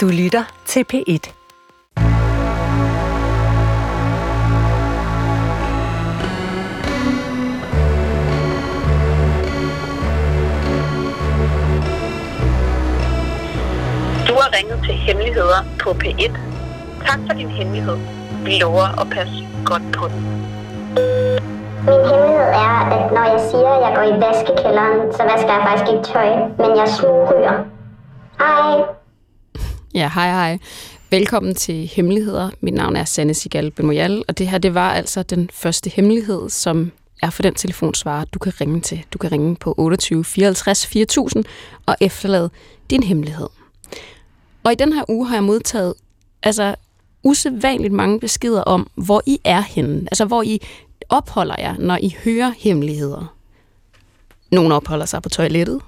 Du lytter til P1. Du har ringet til Hemmeligheder på P1. Tak for din hemmelighed. Vi lover at passe godt på den. Min hemmelighed er, at når jeg siger, at jeg går i vaskekælderen, så vasker jeg faktisk ikke tøj, men jeg smugryger. Hej. Ja, hej hej. Velkommen til Hemmeligheder. Mit navn er Sanne Sigal Bemoyal, og det her det var altså den første hemmelighed, som er for den telefonsvarer, du kan ringe til. Du kan ringe på 28 54 4000 og efterlade din hemmelighed. Og i den her uge har jeg modtaget altså usædvanligt mange beskeder om, hvor I er henne. Altså, hvor I opholder jer, når I hører hemmeligheder. Nogle opholder sig på toilettet.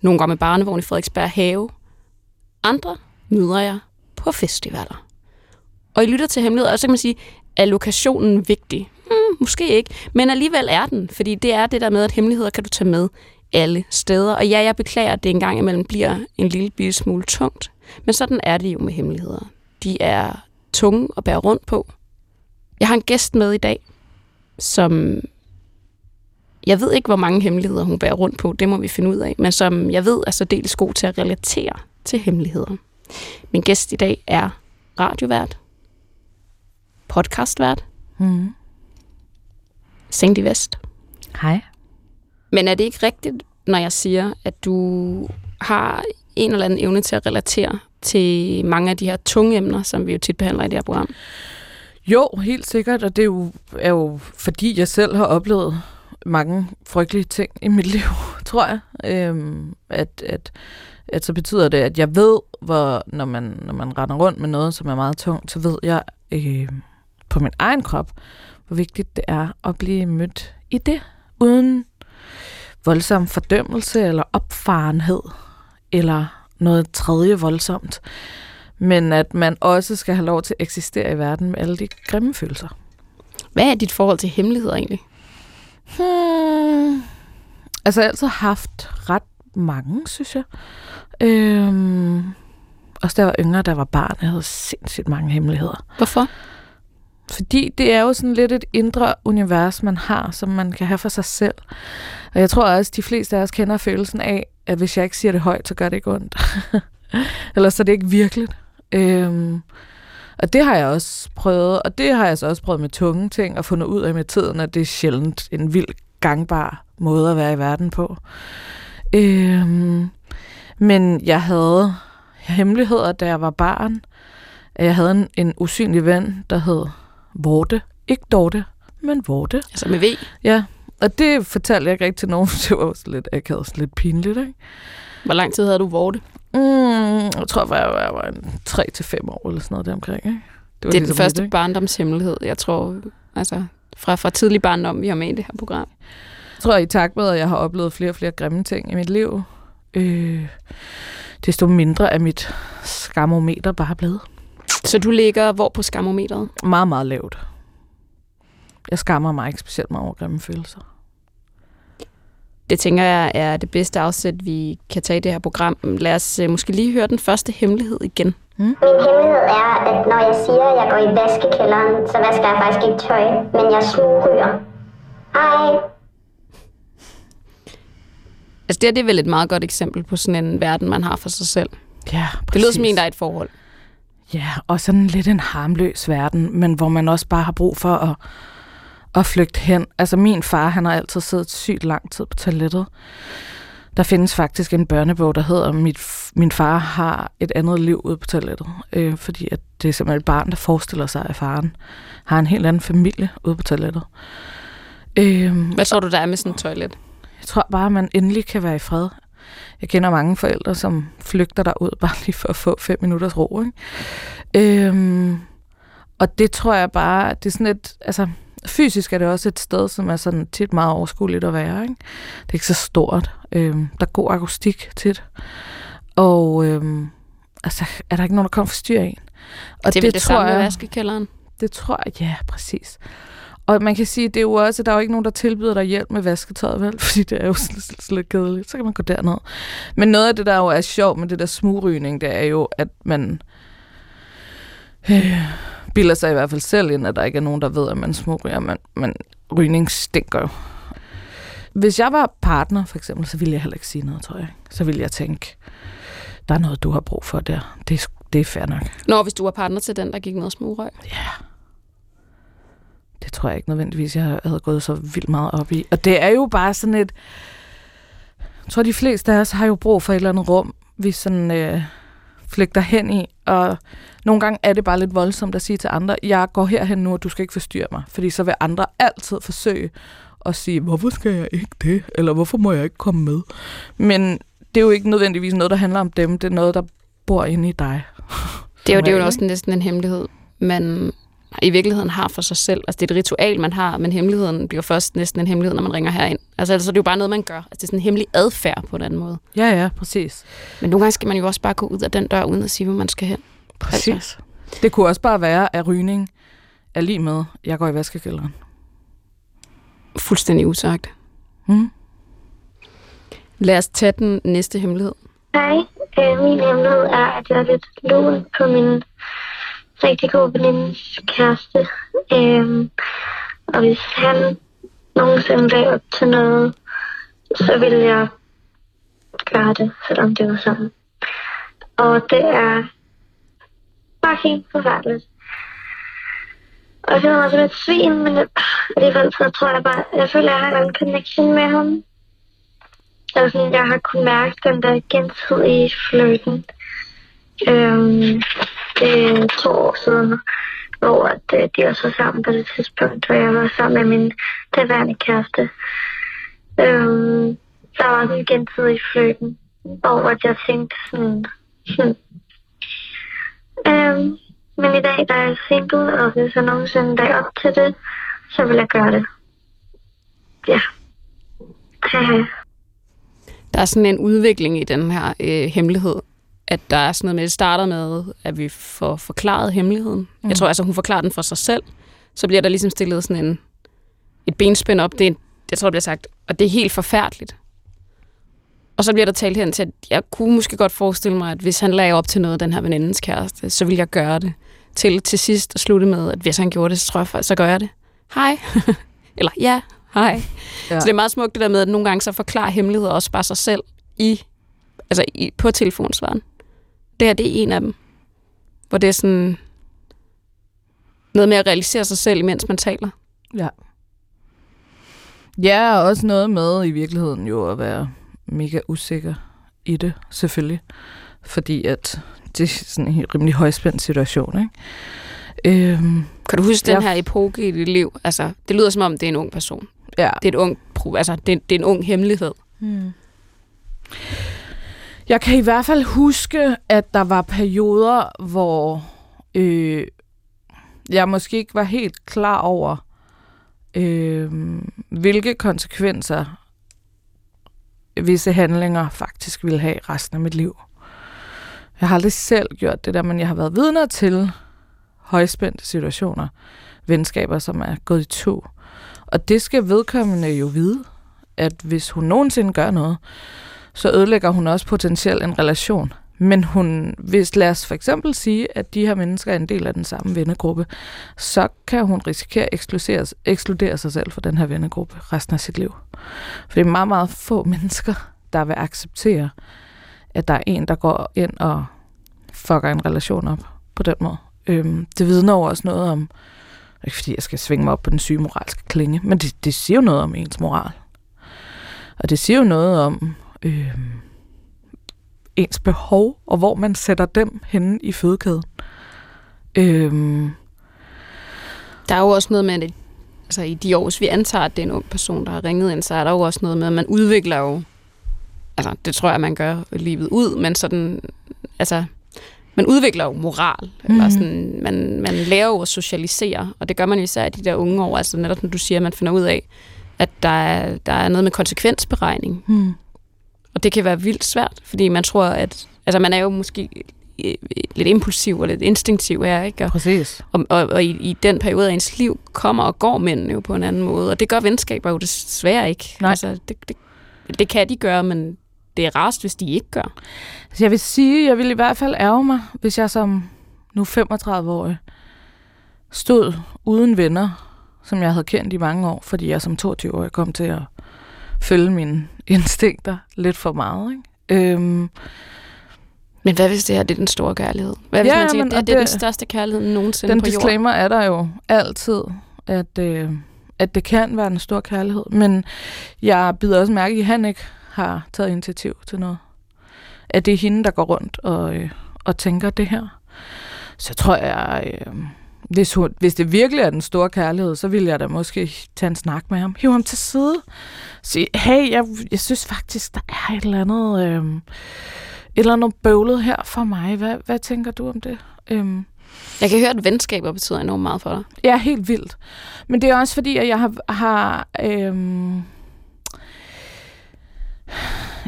Nogle går med barnevogn i Frederiksberg Have. Andre møder jeg på festivaler. Og I lytter til hemmeligheder, og så kan man sige, er lokationen vigtig? Hmm, måske ikke, men alligevel er den, fordi det er det der med, at hemmeligheder kan du tage med alle steder. Og ja, jeg beklager, at det engang imellem bliver en lille bitte smule tungt, men sådan er det jo med hemmeligheder. De er tunge at bære rundt på. Jeg har en gæst med i dag, som jeg ved ikke, hvor mange hemmeligheder hun bærer rundt på, det må vi finde ud af, men som jeg ved er så dels god til at relatere til hemmeligheder. Min gæst i dag er radiovært, podcastvært, Mm. Sængt i Vest. Hej. Men er det ikke rigtigt, når jeg siger, at du har en eller anden evne til at relatere til mange af de her tunge emner, som vi jo tit behandler i det her program? Jo, helt sikkert, og det er jo, er jo fordi, jeg selv har oplevet mange frygtelige ting i mit liv, tror jeg. Øhm, at, at, at så betyder det, at jeg ved, hvor, når man, når man render rundt med noget, som er meget tungt, så ved jeg øh, på min egen krop, hvor vigtigt det er at blive mødt i det, uden voldsom fordømmelse eller opfarenhed, eller noget tredje voldsomt. Men at man også skal have lov til at eksistere i verden med alle de grimme følelser. Hvad er dit forhold til hemmeligheder egentlig? Hmm. Altså, jeg har altid haft ret mange, synes jeg. Øhm, også da jeg var yngre, jeg var barn, jeg havde sindssygt mange hemmeligheder. Hvorfor? Fordi det er jo sådan lidt et indre univers, man har, som man kan have for sig selv. Og jeg tror også, de fleste af os kender følelsen af, at hvis jeg ikke siger det højt, så gør det ikke ondt. Ellers så er det ikke virkeligt. Øhm, og det har jeg også prøvet, og det har jeg så også prøvet med tunge ting, og fundet ud af med tiden, at det er sjældent en vild gangbar måde at være i verden på. Øhm, men jeg havde hemmeligheder, da jeg var barn. Jeg havde en, en usynlig ven, der hed Vorte. Ikke Dorte, men Vorte. Altså med V? Ja, og det fortalte jeg ikke rigtig til nogen, det var også lidt akavet, sådan lidt pinligt, ikke? Hvor lang tid havde du vorte? Mm, jeg tror, jeg var, jeg var en 3 til fem år eller sådan noget deromkring, ikke? Det, var det er den ligesom første ikke? barndomshemmelighed, jeg tror, altså fra, fra tidlig barndom, vi har med i det her program. Jeg tror, i takt med, at jeg har oplevet flere og flere grimme ting i mit liv, øh, desto mindre er mit skamometer bare blevet Så du ligger hvor på skamometeret? meget, meget lavt. Jeg skammer mig ikke specielt meget over grimme følelser. Det tænker jeg er det bedste afsæt, vi kan tage i det her program. Lad os øh, måske lige høre den første hemmelighed igen. Min hemmelighed er, at når jeg siger, at jeg går i vaskekælderen, så vasker jeg faktisk ikke tøj, men jeg smugryger. Hej. Altså det her det er vel et meget godt eksempel på sådan en verden, man har for sig selv. Ja, Det lyder som en, der er et forhold. Ja, og sådan lidt en harmløs verden, men hvor man også bare har brug for at, at flygte hen. Altså min far, han har altid siddet sygt lang tid på toilettet. Der findes faktisk en børnebog, der hedder Mit, Min far har et andet liv ude på toilettet. Øh, fordi at det er simpelthen et barn, der forestiller sig, at faren har en helt anden familie ude på toilettet. Øh, Hvad tror du, der er med sådan et toilet? Jeg tror bare, at man endelig kan være i fred. Jeg kender mange forældre, som flygter derud bare lige for at få fem minutters ro. Ikke? Øhm, og det tror jeg bare, det er sådan et, altså fysisk er det også et sted, som er sådan tit meget overskueligt at være. Ikke? Det er ikke så stort. Øhm, der er god akustik tit. Og øhm, altså, er der ikke nogen, der kommer for styr en? Og det er vel det samme med vaskekælderen? det tror jeg, ja, præcis. Og man kan sige, det er jo også, at der er jo ikke nogen, der tilbyder dig hjælp med vasketøjet, vel? Fordi det er jo lidt, lidt kedeligt. Så kan man gå derned. Men noget af det, der jo er sjovt med det der smugrygning, det er jo, at man øh, bilder sig i hvert fald selv ind, at der ikke er nogen, der ved, at man smugryger. Men, men rygning stinker jo. Hvis jeg var partner, for eksempel, så ville jeg heller ikke sige noget, tror jeg. Så ville jeg tænke, der er noget, du har brug for der. Det, det er fair nok. Når hvis du var partner til den, der gik noget smugrøg? Ja. Yeah. Tror jeg ikke nødvendigvis, jeg havde gået så vildt meget op i. Og det er jo bare sådan et... Jeg tror, de fleste af os har jo brug for et eller andet rum, vi sådan øh, flægter hen i. Og nogle gange er det bare lidt voldsomt at sige til andre, jeg går herhen nu, og du skal ikke forstyrre mig. Fordi så vil andre altid forsøge at sige, hvorfor skal jeg ikke det? Eller hvorfor må jeg ikke komme med? Men det er jo ikke nødvendigvis noget, der handler om dem. Det er noget, der bor inde i dig. Det er jo, det er jo også næsten en hemmelighed, man i virkeligheden har for sig selv. Altså det er et ritual, man har, men hemmeligheden bliver først næsten en hemmelighed, når man ringer herind. Altså, altså det er jo bare noget, man gør. Altså, det er sådan en hemmelig adfærd på den måde. Ja, ja, præcis. Men nogle gange skal man jo også bare gå ud af den dør, uden at sige, hvor man skal hen. Præcis. Altså. Det kunne også bare være, at rygning er lige med, jeg går i vaskekælderen. Fuldstændig usagt. Mm. Lad os tage den næste hemmelighed. Hej, øh, min hemmelighed er, at jeg er lidt lun på min rigtig god venindes kæreste. Øhm, og hvis han nogensinde lagde op til noget, så vil jeg gøre det, selvom det var sådan. Og det er fucking forfærdeligt. Og jeg føler mig som et svin, men alligevel så tror jeg bare, jeg føler, at jeg har en connection med ham. Altså, jeg har kunnet mærke den der gensidige fløten. Øhm, øh, to år siden, hvor at, øh, de også var sammen på det tidspunkt, hvor jeg var sammen med min daværende kæreste. Øhm, der var sådan en gensidig fløten, hvor at jeg tænkte sådan, hmm. øhm, men i dag, der er jeg single, og hvis jeg nogensinde dag op til det, så vil jeg gøre det. Ja. Haha. Der er sådan en udvikling i den her øh, hemmelighed, at der er sådan noget med, det starter med, at vi får forklaret hemmeligheden. Mm. Jeg tror altså, hun forklarer den for sig selv. Så bliver der ligesom stillet sådan en, et benspænd op. Det, er, jeg tror, det bliver sagt, og det er helt forfærdeligt. Og så bliver der talt hen til, at jeg kunne måske godt forestille mig, at hvis han lagde op til noget, den her venindens kæreste, så ville jeg gøre det. Til til sidst at slutte med, at hvis han gjorde det, så tror jeg, så gør jeg det. Hej. Eller ja, hej. Ja. Så det er meget smukt det der med, at nogle gange så forklarer hemmeligheder også bare sig selv i, altså i, på telefonsvaren. Det her, det er en af dem. Hvor det er sådan noget med at realisere sig selv, imens man taler. Ja. Ja, og også noget med i virkeligheden jo at være mega usikker i det, selvfølgelig. Fordi at det er sådan en rimelig højspændt situation, ikke? Øhm, kan du huske den her epoke i dit liv? Altså, det lyder som om, det er en ung person. Ja. Det er, et ung, altså, det, er, det er en ung hemmelighed. Hmm. Jeg kan i hvert fald huske, at der var perioder, hvor øh, jeg måske ikke var helt klar over, øh, hvilke konsekvenser visse handlinger faktisk ville have resten af mit liv. Jeg har aldrig selv gjort det der, men jeg har været vidner til højspændte situationer, venskaber, som er gået i to. Og det skal vedkommende jo vide, at hvis hun nogensinde gør noget, så ødelægger hun også potentielt en relation. Men hun, hvis lad os for eksempel sige, at de her mennesker er en del af den samme vennegruppe, så kan hun risikere at ekskludere, sig selv fra den her vennegruppe resten af sit liv. For det er meget, meget få mennesker, der vil acceptere, at der er en, der går ind og fucker en relation op på den måde. Øhm, det vidner jo også noget om, ikke fordi jeg skal svinge mig op på den syge moralske klinge, men det, det siger jo noget om ens moral. Og det siger jo noget om øh, ens behov, og hvor man sætter dem henne i fødekæden. Øh, der er jo også noget med, at altså i de år, hvis vi antager, at det er en ung person, der har ringet ind, så er der jo også noget med, at man udvikler jo, altså det tror jeg, man gør livet ud, men sådan, altså man udvikler jo moral, mm. eller mhm. sådan, man, man lærer jo at socialisere, og det gør man især i de der unge år, altså netop når du siger, at man finder ud af, at der er, der er noget med konsekvensberegning. Mm. Og det kan være vildt svært, fordi man tror, at altså man er jo måske øh, lidt impulsiv og lidt instinktiv er, ikke? Og, Præcis. og, og, og i, i den periode af ens liv kommer og går mændene jo på en anden måde, og det gør venskaber jo desværre ikke. Nej. Altså, det, det, det kan de gøre, men det er rarest, hvis de ikke gør. Så jeg vil sige, jeg vil i hvert fald ærge mig, hvis jeg som nu 35-årig stod uden venner, som jeg havde kendt i mange år, fordi jeg som 22-årig kom til at følge mine instinkter lidt for meget. Ikke? Øhm, Men hvad hvis det her det er den store kærlighed? Hvad hvis Ja, man siger, men- det, det er den største kærlighed nogensinde den på jorden? disclaimer er der jo altid, at, øh, at det kan være en stor kærlighed. Men jeg bider også mærke i, at han ikke har taget initiativ til noget. At det er hende, der går rundt og, øh, og tænker det her. Så tror jeg, øh, hvis, hun, hvis det virkelig er den store kærlighed, så vil jeg da måske tage en snak med ham. Hive ham til side. Sige, hey, jeg, jeg synes faktisk, der er et eller andet... Øh, et eller andet bøvlet her for mig. Hvad, hvad tænker du om det? Øhm, Jeg kan høre, at venskaber betyder enormt meget for dig. Ja, helt vildt. Men det er også fordi, at jeg har... har øhm,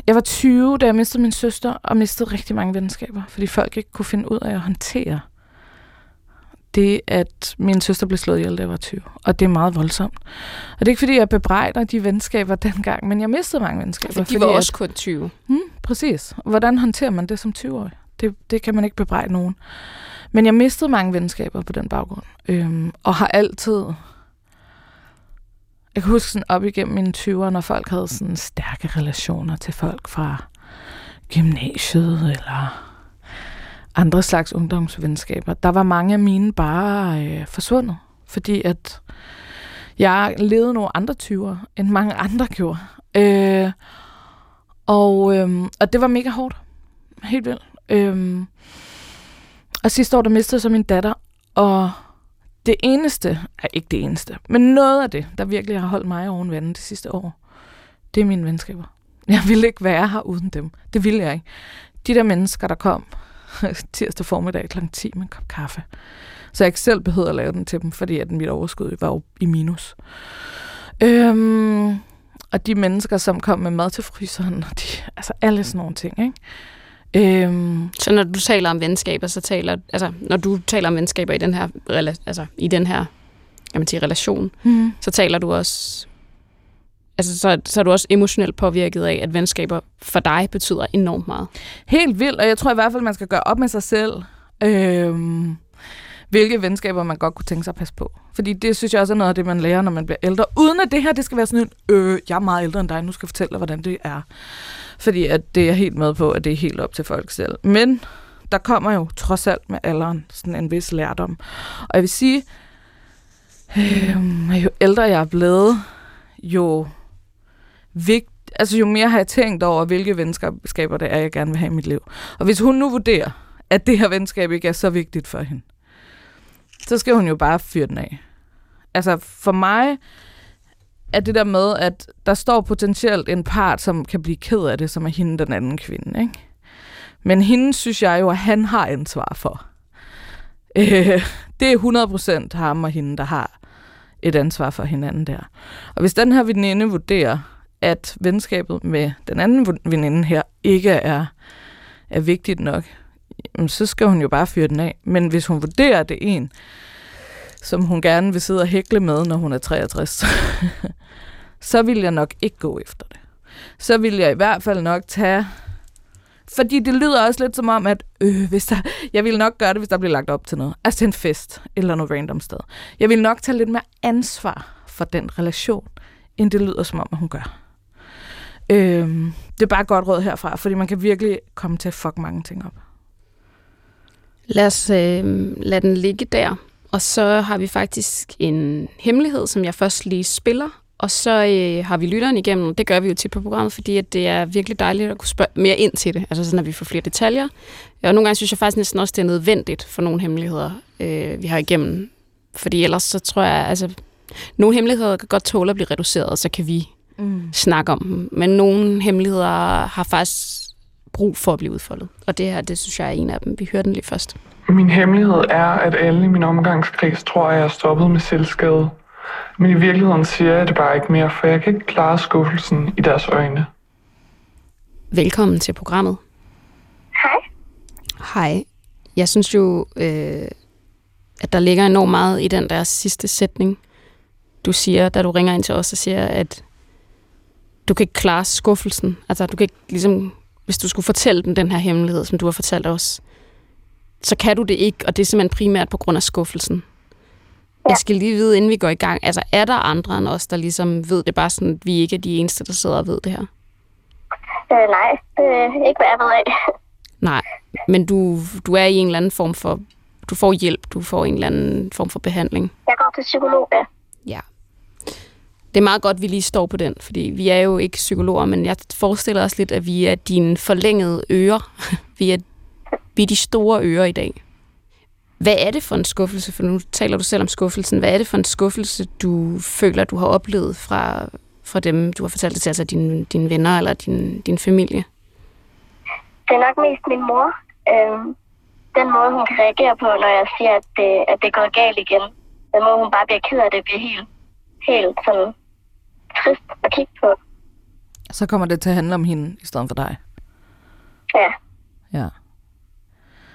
jeg var 20, da jeg mistede min søster, og mistede rigtig mange venskaber, fordi folk ikke kunne finde ud af at håndtere det, at min søster blev slået ihjel, da jeg var 20. Og det er meget voldsomt. Og det er ikke, fordi jeg bebrejder de venskaber dengang, men jeg mistede mange venskaber. For de var fordi også kun 20. At, hmm, præcis. Hvordan håndterer man det som 20-årig? Det, det kan man ikke bebrejde nogen. Men jeg mistede mange venskaber på den baggrund. Øhm, og har altid... Jeg kan huske sådan op igennem mine 20'ere, når folk havde sådan stærke relationer til folk fra gymnasiet eller andre slags ungdomsvenskaber. Der var mange af mine bare øh, forsvundet, fordi at jeg levede nogle andre 20'er, end mange andre gjorde. Øh, og, øh, og det var mega hårdt. Helt vildt. Øh, og sidste år, der mistede jeg så min datter, og det eneste, er ikke det eneste, men noget af det, der virkelig har holdt mig oven vandet de sidste år, det er mine venskaber. Jeg ville ikke være her uden dem. Det ville jeg ikke. De der mennesker, der kom tirsdag formiddag kl. 10 med en kop kaffe, så jeg ikke selv behøvede at lave den til dem, fordi at mit overskud var jo i minus. Øhm, og de mennesker, som kom med mad til fryseren, og de, altså alle sådan nogle ting, ikke? Øhm, Så når du taler om venskaber, så taler, altså, når du taler om venskaber i den her, altså, i den her kan man sige, relation, mm. så taler du også, altså, så, så er du også emotionelt påvirket af, at venskaber for dig betyder enormt meget. Helt vildt, og jeg tror i hvert fald, man skal gøre op med sig selv, øh, hvilke venskaber man godt kunne tænke sig at passe på. Fordi det synes jeg også er noget af det, man lærer, når man bliver ældre. Uden at det her, det skal være sådan en, øh, jeg er meget ældre end dig, nu skal jeg fortælle dig, hvordan det er. Fordi at det er jeg helt med på, at det er helt op til folk selv. Men der kommer jo trods alt med alderen sådan en vis lærdom. Og jeg vil sige, øh, jo ældre jeg er blevet, jo vigt, altså jo mere har jeg tænkt over, hvilke venskaber det er, jeg gerne vil have i mit liv. Og hvis hun nu vurderer, at det her venskab ikke er så vigtigt for hende, så skal hun jo bare fyre den af. Altså for mig er det der med, at der står potentielt en part, som kan blive ked af det, som er hende den anden kvinde. Ikke? Men hende synes jeg jo, at han har ansvar for. Øh, det er 100% ham og hende, der har et ansvar for hinanden der. Og hvis den her veninde vurderer, at venskabet med den anden veninde her ikke er, er vigtigt nok, jamen, så skal hun jo bare fyre den af. Men hvis hun vurderer, at det er en, som hun gerne vil sidde og hækle med, når hun er 63, så vil jeg nok ikke gå efter det. Så vil jeg i hvert fald nok tage... Fordi det lyder også lidt som om, at øh, hvis der, jeg vil nok gøre det, hvis der bliver lagt op til noget. Altså en fest eller noget random sted. Jeg vil nok tage lidt mere ansvar for den relation, end det lyder som om, at hun gør. Øhm, det er bare et godt råd herfra, fordi man kan virkelig komme til at fuck mange ting op. Lad os øh, lade den ligge der. Og så har vi faktisk en hemmelighed, som jeg først lige spiller. Og så øh, har vi lytteren igennem. Det gør vi jo tit på programmet, fordi at det er virkelig dejligt at kunne spørge mere ind til det. Altså sådan, at vi får flere detaljer. Og nogle gange synes jeg faktisk næsten også, det er nødvendigt for nogle hemmeligheder, øh, vi har igennem. Fordi ellers så tror jeg, altså... Nogle hemmeligheder kan godt tåle at blive reduceret, og så kan vi Mm. snakke om dem. Men nogle hemmeligheder har faktisk brug for at blive udfoldet. Og det her, det synes jeg er en af dem. Vi hører den lige først. Min hemmelighed er, at alle i min omgangskreds tror, at jeg er stoppet med selvskade. Men i virkeligheden siger jeg det bare ikke mere, for jeg kan ikke klare skuffelsen i deres øjne. Velkommen til programmet. Hej. Hej. Jeg synes jo, øh, at der ligger enormt meget i den der sidste sætning, du siger, da du ringer ind til os og siger, at du kan ikke klare skuffelsen. Altså, du kan ikke ligesom, hvis du skulle fortælle dem den her hemmelighed, som du har fortalt os, så kan du det ikke, og det er simpelthen primært på grund af skuffelsen. Ja. Jeg skal lige vide, inden vi går i gang, altså er der andre end os, der ligesom ved det, bare sådan, at vi ikke er de eneste, der sidder og ved det her? Øh, nej, det er ikke, hvad jeg ved af. Nej, men du, du er i en eller anden form for, du får hjælp, du får en eller anden form for behandling. Jeg går til psykolog, ja. Det er meget godt, at vi lige står på den, fordi vi er jo ikke psykologer, men jeg forestiller os lidt, at vi er dine forlængede ører. vi, er, vi er de store ører i dag. Hvad er det for en skuffelse? For nu taler du selv om skuffelsen. Hvad er det for en skuffelse, du føler, du har oplevet fra, fra dem, du har fortalt det til, altså dine, dine venner eller din, din familie? Det er nok mest min mor. Øhm, den måde, hun kan reagere på, når jeg siger, at det, at det går galt igen. Den måde, hun bare bliver ked af det, bliver helt, helt sådan trist at kigge på. Så kommer det til at handle om hende i stedet for dig. Ja. Ja.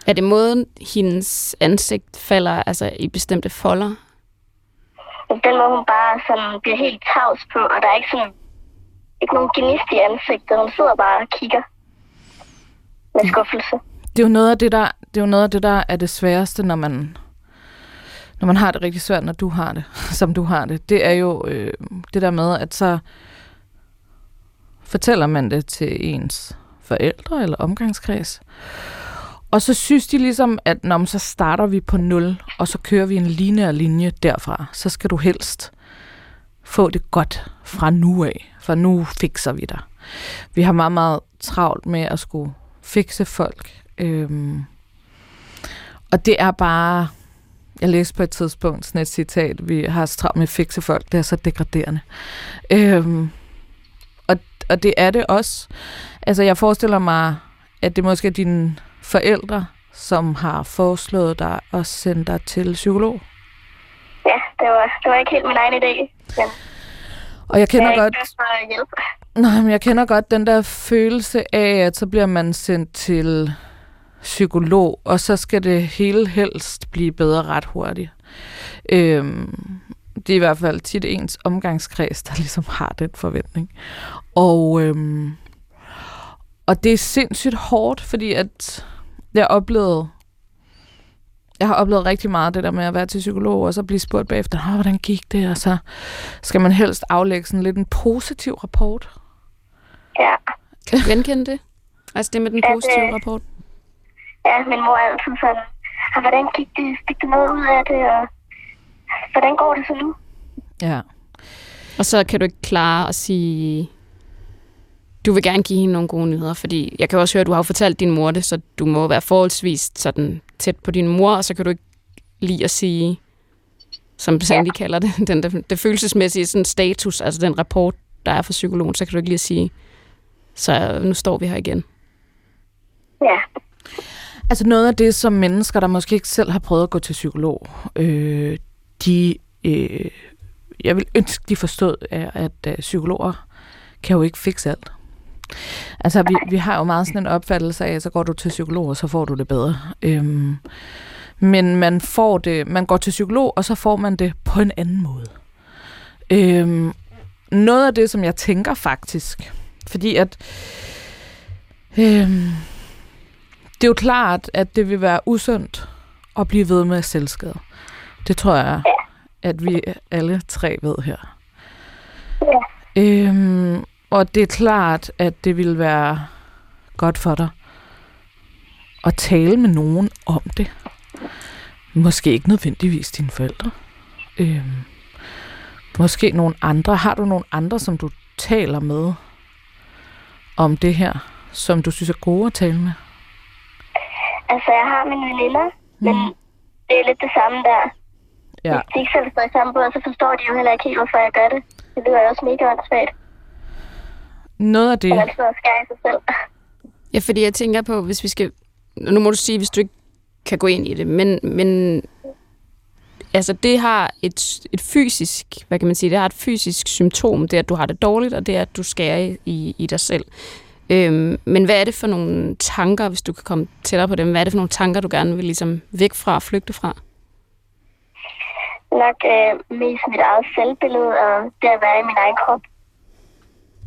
Er det måden, hendes ansigt falder altså i bestemte folder? Den måde, hun bare sådan bliver helt tavs på, og der er ikke sådan ikke nogen gnist i ansigtet. Hun sidder bare og kigger med skuffelse. Det er jo noget af det, der, det er jo noget af det, der er det sværeste, når man, når man har det rigtig svært, når du har det, som du har det. Det er jo øh, det der med, at så fortæller man det til ens forældre eller omgangskreds. Og så synes de ligesom, at når så starter vi på nul, og så kører vi en lineær linje derfra. Så skal du helst få det godt fra nu af, for nu fikser vi dig. Vi har meget, meget travlt med at skulle fikse folk. Øhm, og det er bare... Jeg læste på et tidspunkt sådan et citat, vi har travlt med at fikse folk, det er så degraderende. Øhm, og, og det er det også. Altså, jeg forestiller mig, at det måske er dine forældre, som har foreslået dig at sende dig til psykolog. Ja, det var, det var ikke helt min egen idé. Men Og jeg kender jeg godt... ikke. Nej, men jeg kender godt den der følelse af, at så bliver man sendt til psykolog, og så skal det hele helst blive bedre ret hurtigt. Øhm, det er i hvert fald tit ens omgangskreds, der ligesom har den forventning. Og, øhm, og det er sindssygt hårdt, fordi at jeg oplevede jeg har oplevet rigtig meget det der med at være til psykolog, og så blive spurgt bagefter, hvordan gik det? Og så skal man helst aflægge sådan lidt en positiv rapport. Ja. Kan du genkende det? Altså det med den Ja, positive det- rapport? Ja, min mor er altid sådan, og hvordan gik det? Fik du noget ud af det? Og hvordan går det så nu? Ja. Og så kan du ikke klare at sige, du vil gerne give hende nogle gode nyheder, fordi jeg kan også høre, at du har fortalt din mor det, så du må være forholdsvis sådan tæt på din mor, og så kan du ikke lide at sige, som Sandy ja. kalder det, den, det, det følelsesmæssige sådan status, altså den rapport, der er fra psykologen, så kan du ikke lige at sige, så nu står vi her igen. Ja, Altså noget af det, som mennesker, der måske ikke selv har prøvet at gå til psykolog, øh, de, øh, jeg vil ønske, de forstod, at, at øh, psykologer kan jo ikke fikse alt. Altså, vi, vi har jo meget sådan en opfattelse af, at så går du til psykolog, og så får du det bedre. Øhm, men man får det, man går til psykolog, og så får man det på en anden måde. Øhm, noget af det, som jeg tænker faktisk, fordi at øhm, det er jo klart, at det vil være usundt at blive ved med selvskade. Det tror jeg, at vi alle tre ved her. Ja. Øhm, og det er klart, at det vil være godt for dig at tale med nogen om det. Måske ikke nødvendigvis dine forældre. Øhm, måske nogle andre. Har du nogle andre, som du taler med om det her, som du synes er gode at tale med? Altså jeg har mine veninder, men det er lidt det samme der. Ja. Hvis de ikke selv står i samme båd, så forstår de jo heller ikke helt, hvorfor jeg gør det. Det lyder jo også mega åndssvagt, Noget af det... at man sidder og skærer i sig selv. Ja, fordi jeg tænker på, hvis vi skal... Nu må du sige, hvis du ikke kan gå ind i det, men, men altså det har et, et fysisk, hvad kan man sige, det har et fysisk symptom, det er, at du har det dårligt, og det er, at du skærer i, i dig selv. Øhm, men hvad er det for nogle tanker, hvis du kan komme tættere på dem, hvad er det for nogle tanker, du gerne vil ligesom væk fra og flygte fra? Nok øh, mest mit eget selvbillede og det at være i min egen krop.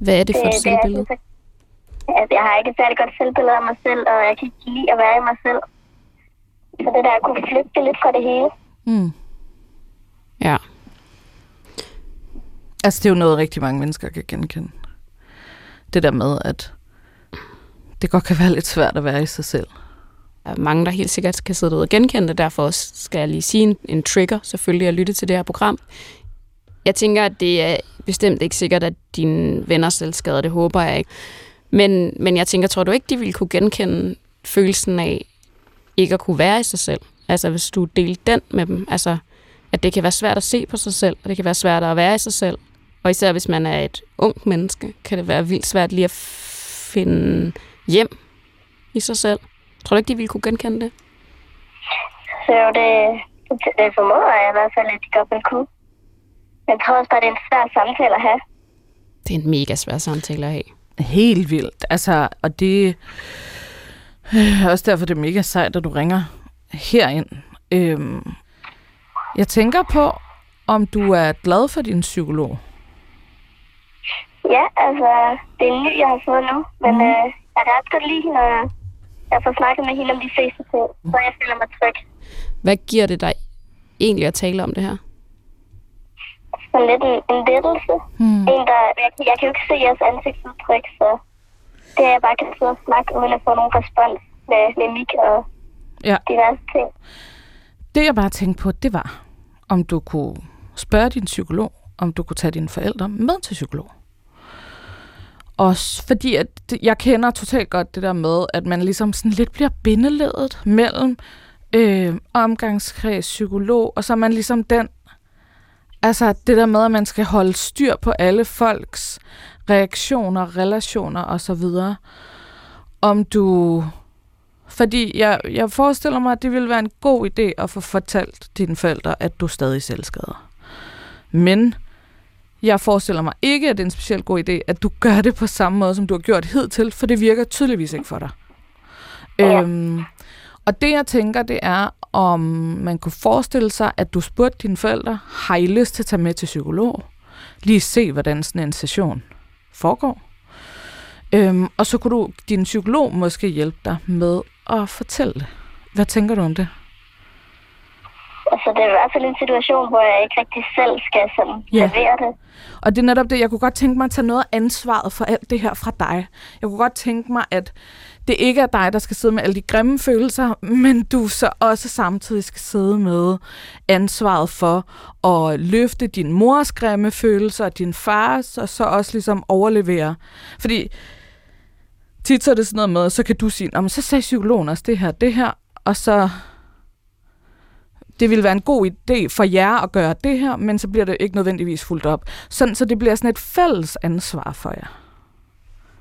Hvad er det for et det, selvbillede? Det er, altså, jeg har ikke et særlig godt selvbillede af mig selv, og jeg kan ikke lide at være i mig selv. Så det der at kunne flygte lidt fra det hele. Mm. Ja. Altså, det er jo noget, rigtig mange mennesker kan genkende. Det der med, at det godt kan være lidt svært at være i sig selv. Der er mange, der helt sikkert kan sidde derude og genkende det. Derfor også skal jeg lige sige en, en trigger, selvfølgelig, at lytte til det her program. Jeg tænker, at det er bestemt ikke sikkert, at dine venner selv skader. Det håber jeg ikke. Men, men jeg tænker, tror du ikke, de ville kunne genkende følelsen af ikke at kunne være i sig selv? Altså, hvis du delte den med dem. Altså, at det kan være svært at se på sig selv, og det kan være svært at være i sig selv. Og især hvis man er et ungt menneske, kan det være vildt svært lige at finde hjem i sig selv. Tror du ikke, de ville kunne genkende det? Så jo, det, det, formoder jeg i hvert fald, at de godt vil kunne. Men jeg tror også bare, det er en svær samtale at have. Det er en mega svær samtale at have. Helt vildt. Altså, og det er også derfor, det er mega sejt, at du ringer herind. Øhm, jeg tænker på, om du er glad for din psykolog. Ja, altså, det er en ny, jeg har fået nu. Men mm. øh, jeg kan ret godt lide hende, og jeg får snakket med hende om de fleste ting, så jeg føler mig tryg. Hvad giver det dig egentlig at tale om det her? Sådan lidt en, en lettelse. Hmm. En, der, jeg, jeg kan jo ikke se jeres ansigtsudtryk, så det er, jeg bare kan sidde og snakke, uden at få nogen respons med mimik og Ja. diverse ting. Det jeg bare tænkte på, det var, om du kunne spørge din psykolog, om du kunne tage dine forældre med til psykolog. Også fordi, at jeg kender totalt godt det der med, at man ligesom sådan lidt bliver bindeledet mellem øh, omgangskreds, psykolog, og så er man ligesom den, altså det der med, at man skal holde styr på alle folks reaktioner, relationer osv. Om du fordi jeg, jeg forestiller mig, at det ville være en god idé at få fortalt dine forældre, at du stadig er selvskader. Men jeg forestiller mig ikke, at det er en specielt god idé, at du gør det på samme måde, som du har gjort hidtil, for det virker tydeligvis ikke for dig. Ja. Øhm, og det jeg tænker, det er, om man kunne forestille sig, at du spurgte dine forældre, har I lyst til at tage med til psykolog? Lige se, hvordan sådan en session foregår. Øhm, og så kunne du, din psykolog måske hjælpe dig med at fortælle det. Hvad tænker du om det? Altså, det er i hvert fald en situation, hvor jeg ikke rigtig selv skal sådan Ja. levere det. Og det er netop det, jeg kunne godt tænke mig at tage noget af ansvaret for alt det her fra dig. Jeg kunne godt tænke mig, at det ikke er dig, der skal sidde med alle de grimme følelser, men du så også samtidig skal sidde med ansvaret for at løfte din mors grimme følelser og din fars, og så også ligesom overlevere. Fordi tit så er det sådan noget med, så kan du sige, "Nå, men så sagde psykologen også det her, det her, og så det ville være en god idé for jer at gøre det her, men så bliver det ikke nødvendigvis fuldt op. Sådan, så det bliver sådan et fælles ansvar for jer.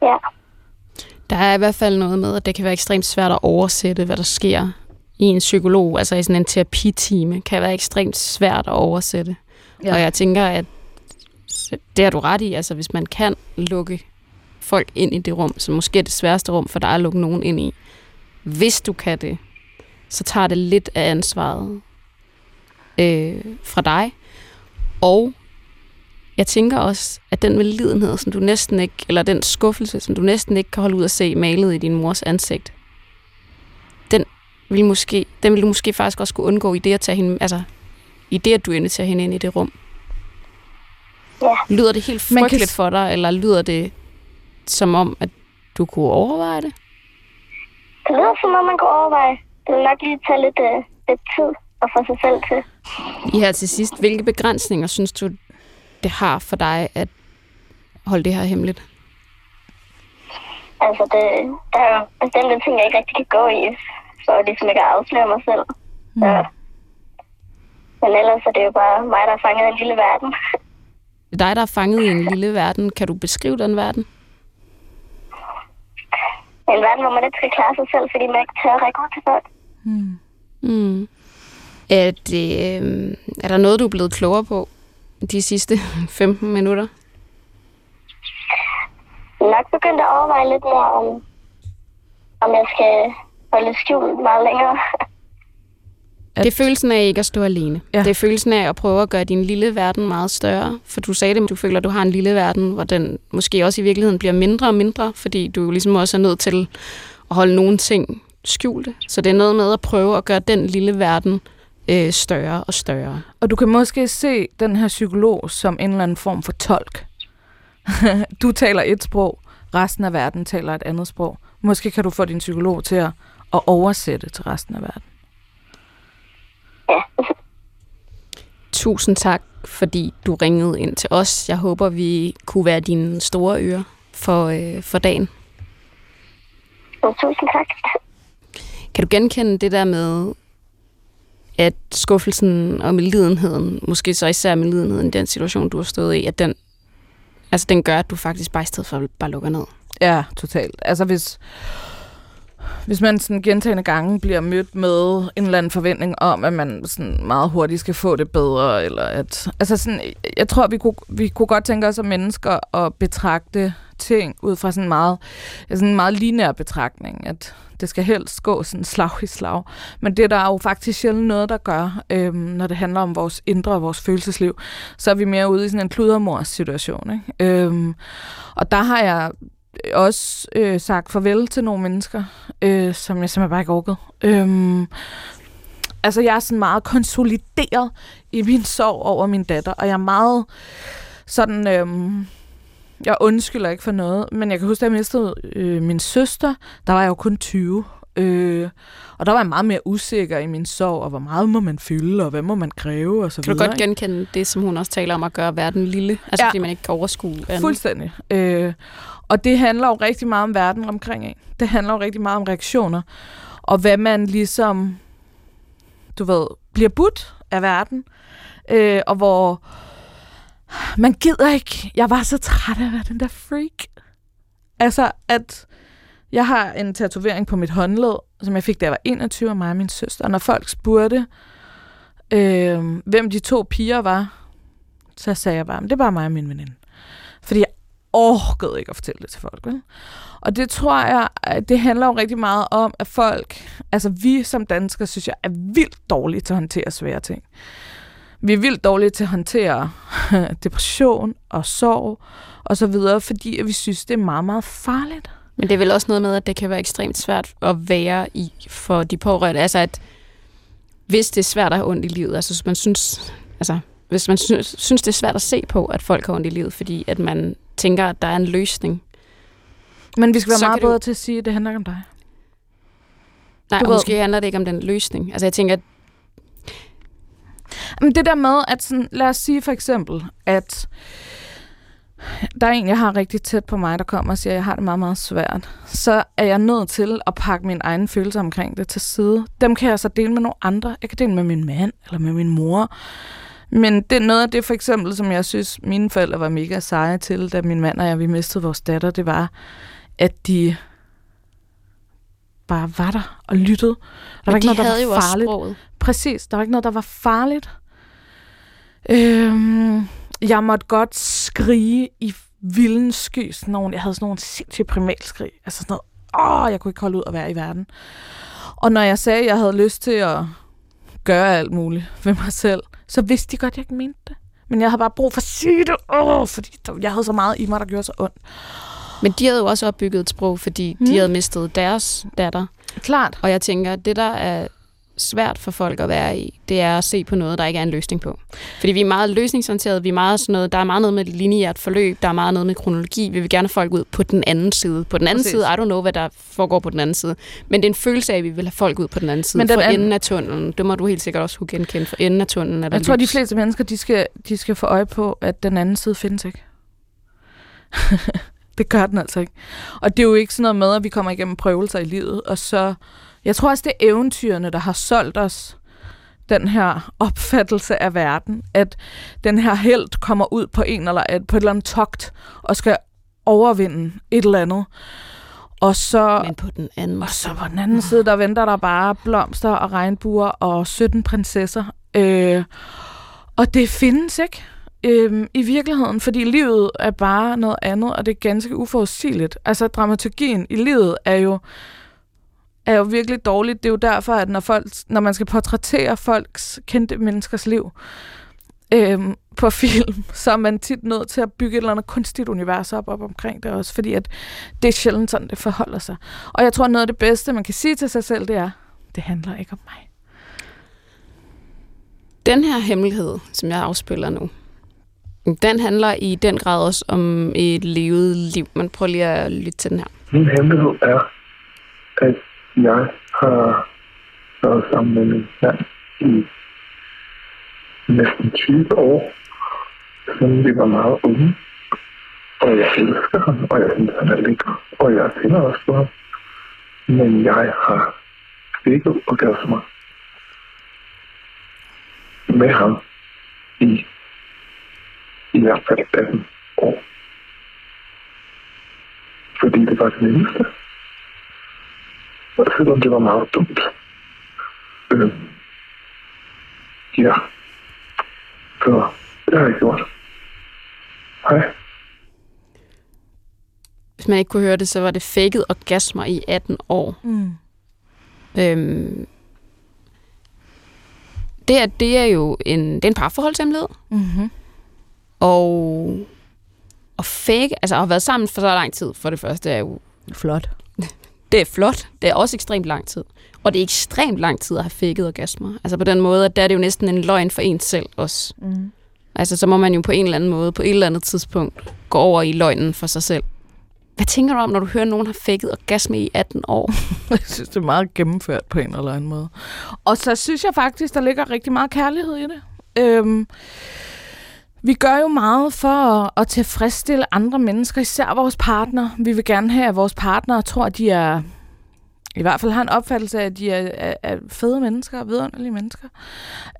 Ja. Der er i hvert fald noget med, at det kan være ekstremt svært at oversætte, hvad der sker i en psykolog, altså i sådan en terapitime, kan være ekstremt svært at oversætte. Ja. Og jeg tænker, at det har du ret i, altså hvis man kan lukke folk ind i det rum, som måske er det sværeste rum for dig at lukke nogen ind i, hvis du kan det, så tager det lidt af ansvaret øh, fra dig. Og jeg tænker også, at den velidenhed, som du næsten ikke, eller den skuffelse, som du næsten ikke kan holde ud at se malet i din mors ansigt, den vil, måske, den vil du måske faktisk også kunne undgå i det at tage hende, altså i det, at du inviterer hende ind i det rum. Ja. Lyder det helt kan frygteligt s- for dig, eller lyder det som om, at du kunne overveje det? Det lyder som om, man kan overveje. Det vil nok lige tage lidt, øh, lidt tid at få sig selv til. I her til sidst, hvilke begrænsninger synes du, det har for dig at holde det her hemmeligt? Altså, det, der er bestemte ting, jeg ikke rigtig kan gå i, for ligesom ikke at afsløre mig selv. Mm. Så. Men ellers er det jo bare mig, der er fanget i en lille verden. Det er dig, der er fanget i en lille verden. Kan du beskrive den verden? En verden, hvor man ikke skal klare sig selv, fordi man ikke tør række ud til folk. Mm. Er, det, øh, er der noget, du er blevet klogere på de sidste 15 minutter? nok begyndt at overveje lidt mere om, om jeg skal holde skjult meget længere. At... Det er følelsen af ikke at stå alene. Ja. Ja. Det er følelsen af at prøve at gøre din lille verden meget større. For du sagde det, du føler, at du har en lille verden, hvor den måske også i virkeligheden bliver mindre og mindre, fordi du ligesom også er nødt til at holde nogle ting skjulte. Så det er noget med at prøve at gøre den lille verden øh, større og større. Og du kan måske se den her psykolog som en eller anden form for tolk. du taler et sprog, resten af verden taler et andet sprog. Måske kan du få din psykolog til at, at oversætte til resten af verden. Ja. Tusind tak, fordi du ringede ind til os. Jeg håber, vi kunne være dine store ører for, øh, for dagen. Så tusind tak. Kan du genkende det der med, at skuffelsen og medlidenheden, måske så især medlidenheden i den situation, du har stået i, at den, altså den gør, at du faktisk bare i stedet for bare lukker ned? Ja, totalt. Altså hvis, hvis man sådan gentagende gange bliver mødt med en eller anden forventning om, at man sådan meget hurtigt skal få det bedre, eller at... Altså sådan, jeg tror, vi kunne, vi kunne godt tænke os som mennesker at betragte ting ud fra sådan en meget, sådan en meget lineær betragtning, at det skal helst gå sådan slag i slag. Men det der er jo faktisk sjældent noget, der gør, øhm, når det handler om vores indre og vores følelsesliv. Så er vi mere ude i sådan en kludermors situation. Ikke? Øhm, og der har jeg også øh, sagt farvel til nogle mennesker, øh, som jeg simpelthen bare ikke orkede. Øhm, altså, jeg er sådan meget konsolideret i min sorg over min datter, og jeg er meget sådan... Øhm, jeg undskylder ikke for noget, men jeg kan huske, at jeg mistede øh, min søster. Der var jeg jo kun 20. Øh, og der var jeg meget mere usikker i min sorg, og hvor meget må man fylde, og hvad må man kræve, og så Kan du videre. godt ikke? genkende det, som hun også taler om at gøre verden lille? Altså ja. fordi man ikke kan overskue andet. Fuldstændig. Øh, og det handler jo rigtig meget om verden omkring en. Det handler jo rigtig meget om reaktioner. Og hvad man ligesom, du ved, bliver budt af verden. Øh, og hvor man gider ikke. Jeg var så træt af at være den der freak. Altså, at jeg har en tatovering på mit håndled, som jeg fik, da jeg var 21 og mig og min søster. Og når folk spurgte, øh, hvem de to piger var, så sagde jeg bare, det er bare mig og min veninde. Fordi jeg orkede ikke at fortælle det til folk. Vel? Og det tror jeg, at det handler jo rigtig meget om, at folk, altså vi som danskere, synes jeg, er vildt dårlige til at håndtere svære ting. Vi er vildt dårlige til at håndtere depression og sorg og så videre, fordi vi synes, det er meget, meget farligt. Men det er vel også noget med, at det kan være ekstremt svært at være i for de pårørende. Altså at hvis det er svært at have ondt i livet, altså hvis man synes, altså, hvis man synes, synes, det er svært at se på, at folk har ondt i livet, fordi at man tænker, at der er en løsning. Men vi skal være Så meget kan du- bedre til at sige, at det handler ikke om dig. Nej, Du måske handler det ikke om den løsning. Altså jeg tænker, at Men det der med, at sådan, lad os sige for eksempel, at der er en, jeg har rigtig tæt på mig, der kommer og siger, at jeg har det meget, meget svært, så er jeg nødt til at pakke min egen følelser omkring det til side. Dem kan jeg så dele med nogle andre. Jeg kan dele med min mand eller med min mor. Men det er noget af det, for eksempel, som jeg synes, mine forældre var mega seje til, da min mand og jeg, vi mistede vores datter, det var, at de bare var der og lyttede. Der var ikke noget, der havde jo var også farligt. sproget. Præcis, der var ikke noget, der var farligt. Øhm, jeg måtte godt skrige i vilden sky. Sådan nogle, jeg havde sådan nogle sindssygt primalskrig. Altså sådan noget, åh, jeg kunne ikke holde ud at være i verden. Og når jeg sagde, at jeg havde lyst til at gøre alt muligt ved mig selv, så vidste de godt, at jeg ikke mente det. Men jeg havde bare brug for at sige det, åh, fordi jeg havde så meget i mig, der gjorde så ondt. Men de havde jo også opbygget et sprog, fordi Hmm. de havde mistet deres datter. Klart. Og jeg tænker, at det, der er svært for folk at være i, det er at se på noget, der ikke er en løsning på. Fordi vi er meget løsningsorienterede, vi er meget sådan noget, der er meget noget med lineært forløb, der er meget noget med kronologi, vi vil gerne have folk ud på den anden side. På den anden Præcis. side, I don't know, hvad der foregår på den anden side. Men det er en følelse af, at vi vil have folk ud på den anden side. Men den for anden- enden af tunnelen, det må du helt sikkert også kunne genkende. For enden af tunnelen er der Jeg tror, de lys. fleste mennesker, de skal, de skal få øje på, at den anden side findes ikke. det gør den altså ikke. Og det er jo ikke sådan noget med, at vi kommer igennem prøvelser i livet, og så... Jeg tror også, det er eventyrene, der har solgt os den her opfattelse af verden, at den her held kommer ud på en eller et, på et eller andet togt, og skal overvinde et eller andet. Og så... Men på den anden Og så på den anden side, der venter der bare blomster og regnbuer og 17 prinsesser. Øh, og det findes ikke. Øhm, I virkeligheden, fordi livet er bare noget andet, og det er ganske uforudsigeligt. Altså, dramaturgien i livet er jo, er jo virkelig dårligt. Det er jo derfor, at når, folk, når man skal portrættere folks kendte menneskers liv øhm, på film, så er man tit nødt til at bygge et eller andet kunstigt univers op, op omkring det også, fordi at det er sjældent sådan, det forholder sig. Og jeg tror, noget af det bedste, man kan sige til sig selv, det er, det handler ikke om mig. Den her hemmelighed, som jeg afspiller nu, den handler i den grad også om et levet liv. Man prøver lige at lytte til den her. Min hemmelighed er, at jeg har været sammen med min mand i næsten 20 år, siden vi var meget unge. Og jeg elsker ham, og jeg synes, han er lækker, og jeg tænder også på ham. Men jeg har ikke orgasmer med ham i i hvert fald 18 år. Fordi det var det nemmeste. Og selvom det var meget dumt. Øh, ja. Så det har jeg gjort. Hej. Hvis man ikke kunne høre det, så var det faked orgasmer i 18 år. Mm. Øhm, det, er, det er jo en, det er en parforholdshemmelighed. Mm-hmm. Og, og fake, altså at have været sammen for så lang tid, for det første er jo, Flot. Det er flot. Det er også ekstremt lang tid. Og det er ekstremt lang tid at have faked orgasmer. Altså på den måde, at der er det jo næsten en løgn for en selv også. Mm. Altså så må man jo på en eller anden måde, på et eller andet tidspunkt, gå over i løgnen for sig selv. Hvad tænker du om, når du hører, at nogen har faked orgasme i 18 år? Jeg synes, det er meget gennemført på en eller anden måde. Og så synes jeg faktisk, der ligger rigtig meget kærlighed i det. Øhm, vi gør jo meget for at, at tilfredsstille andre mennesker, især vores partner. Vi vil gerne have, at vores partner tror, at de er i hvert fald har en opfattelse af, at de er, er, er fede mennesker, vidunderlige mennesker.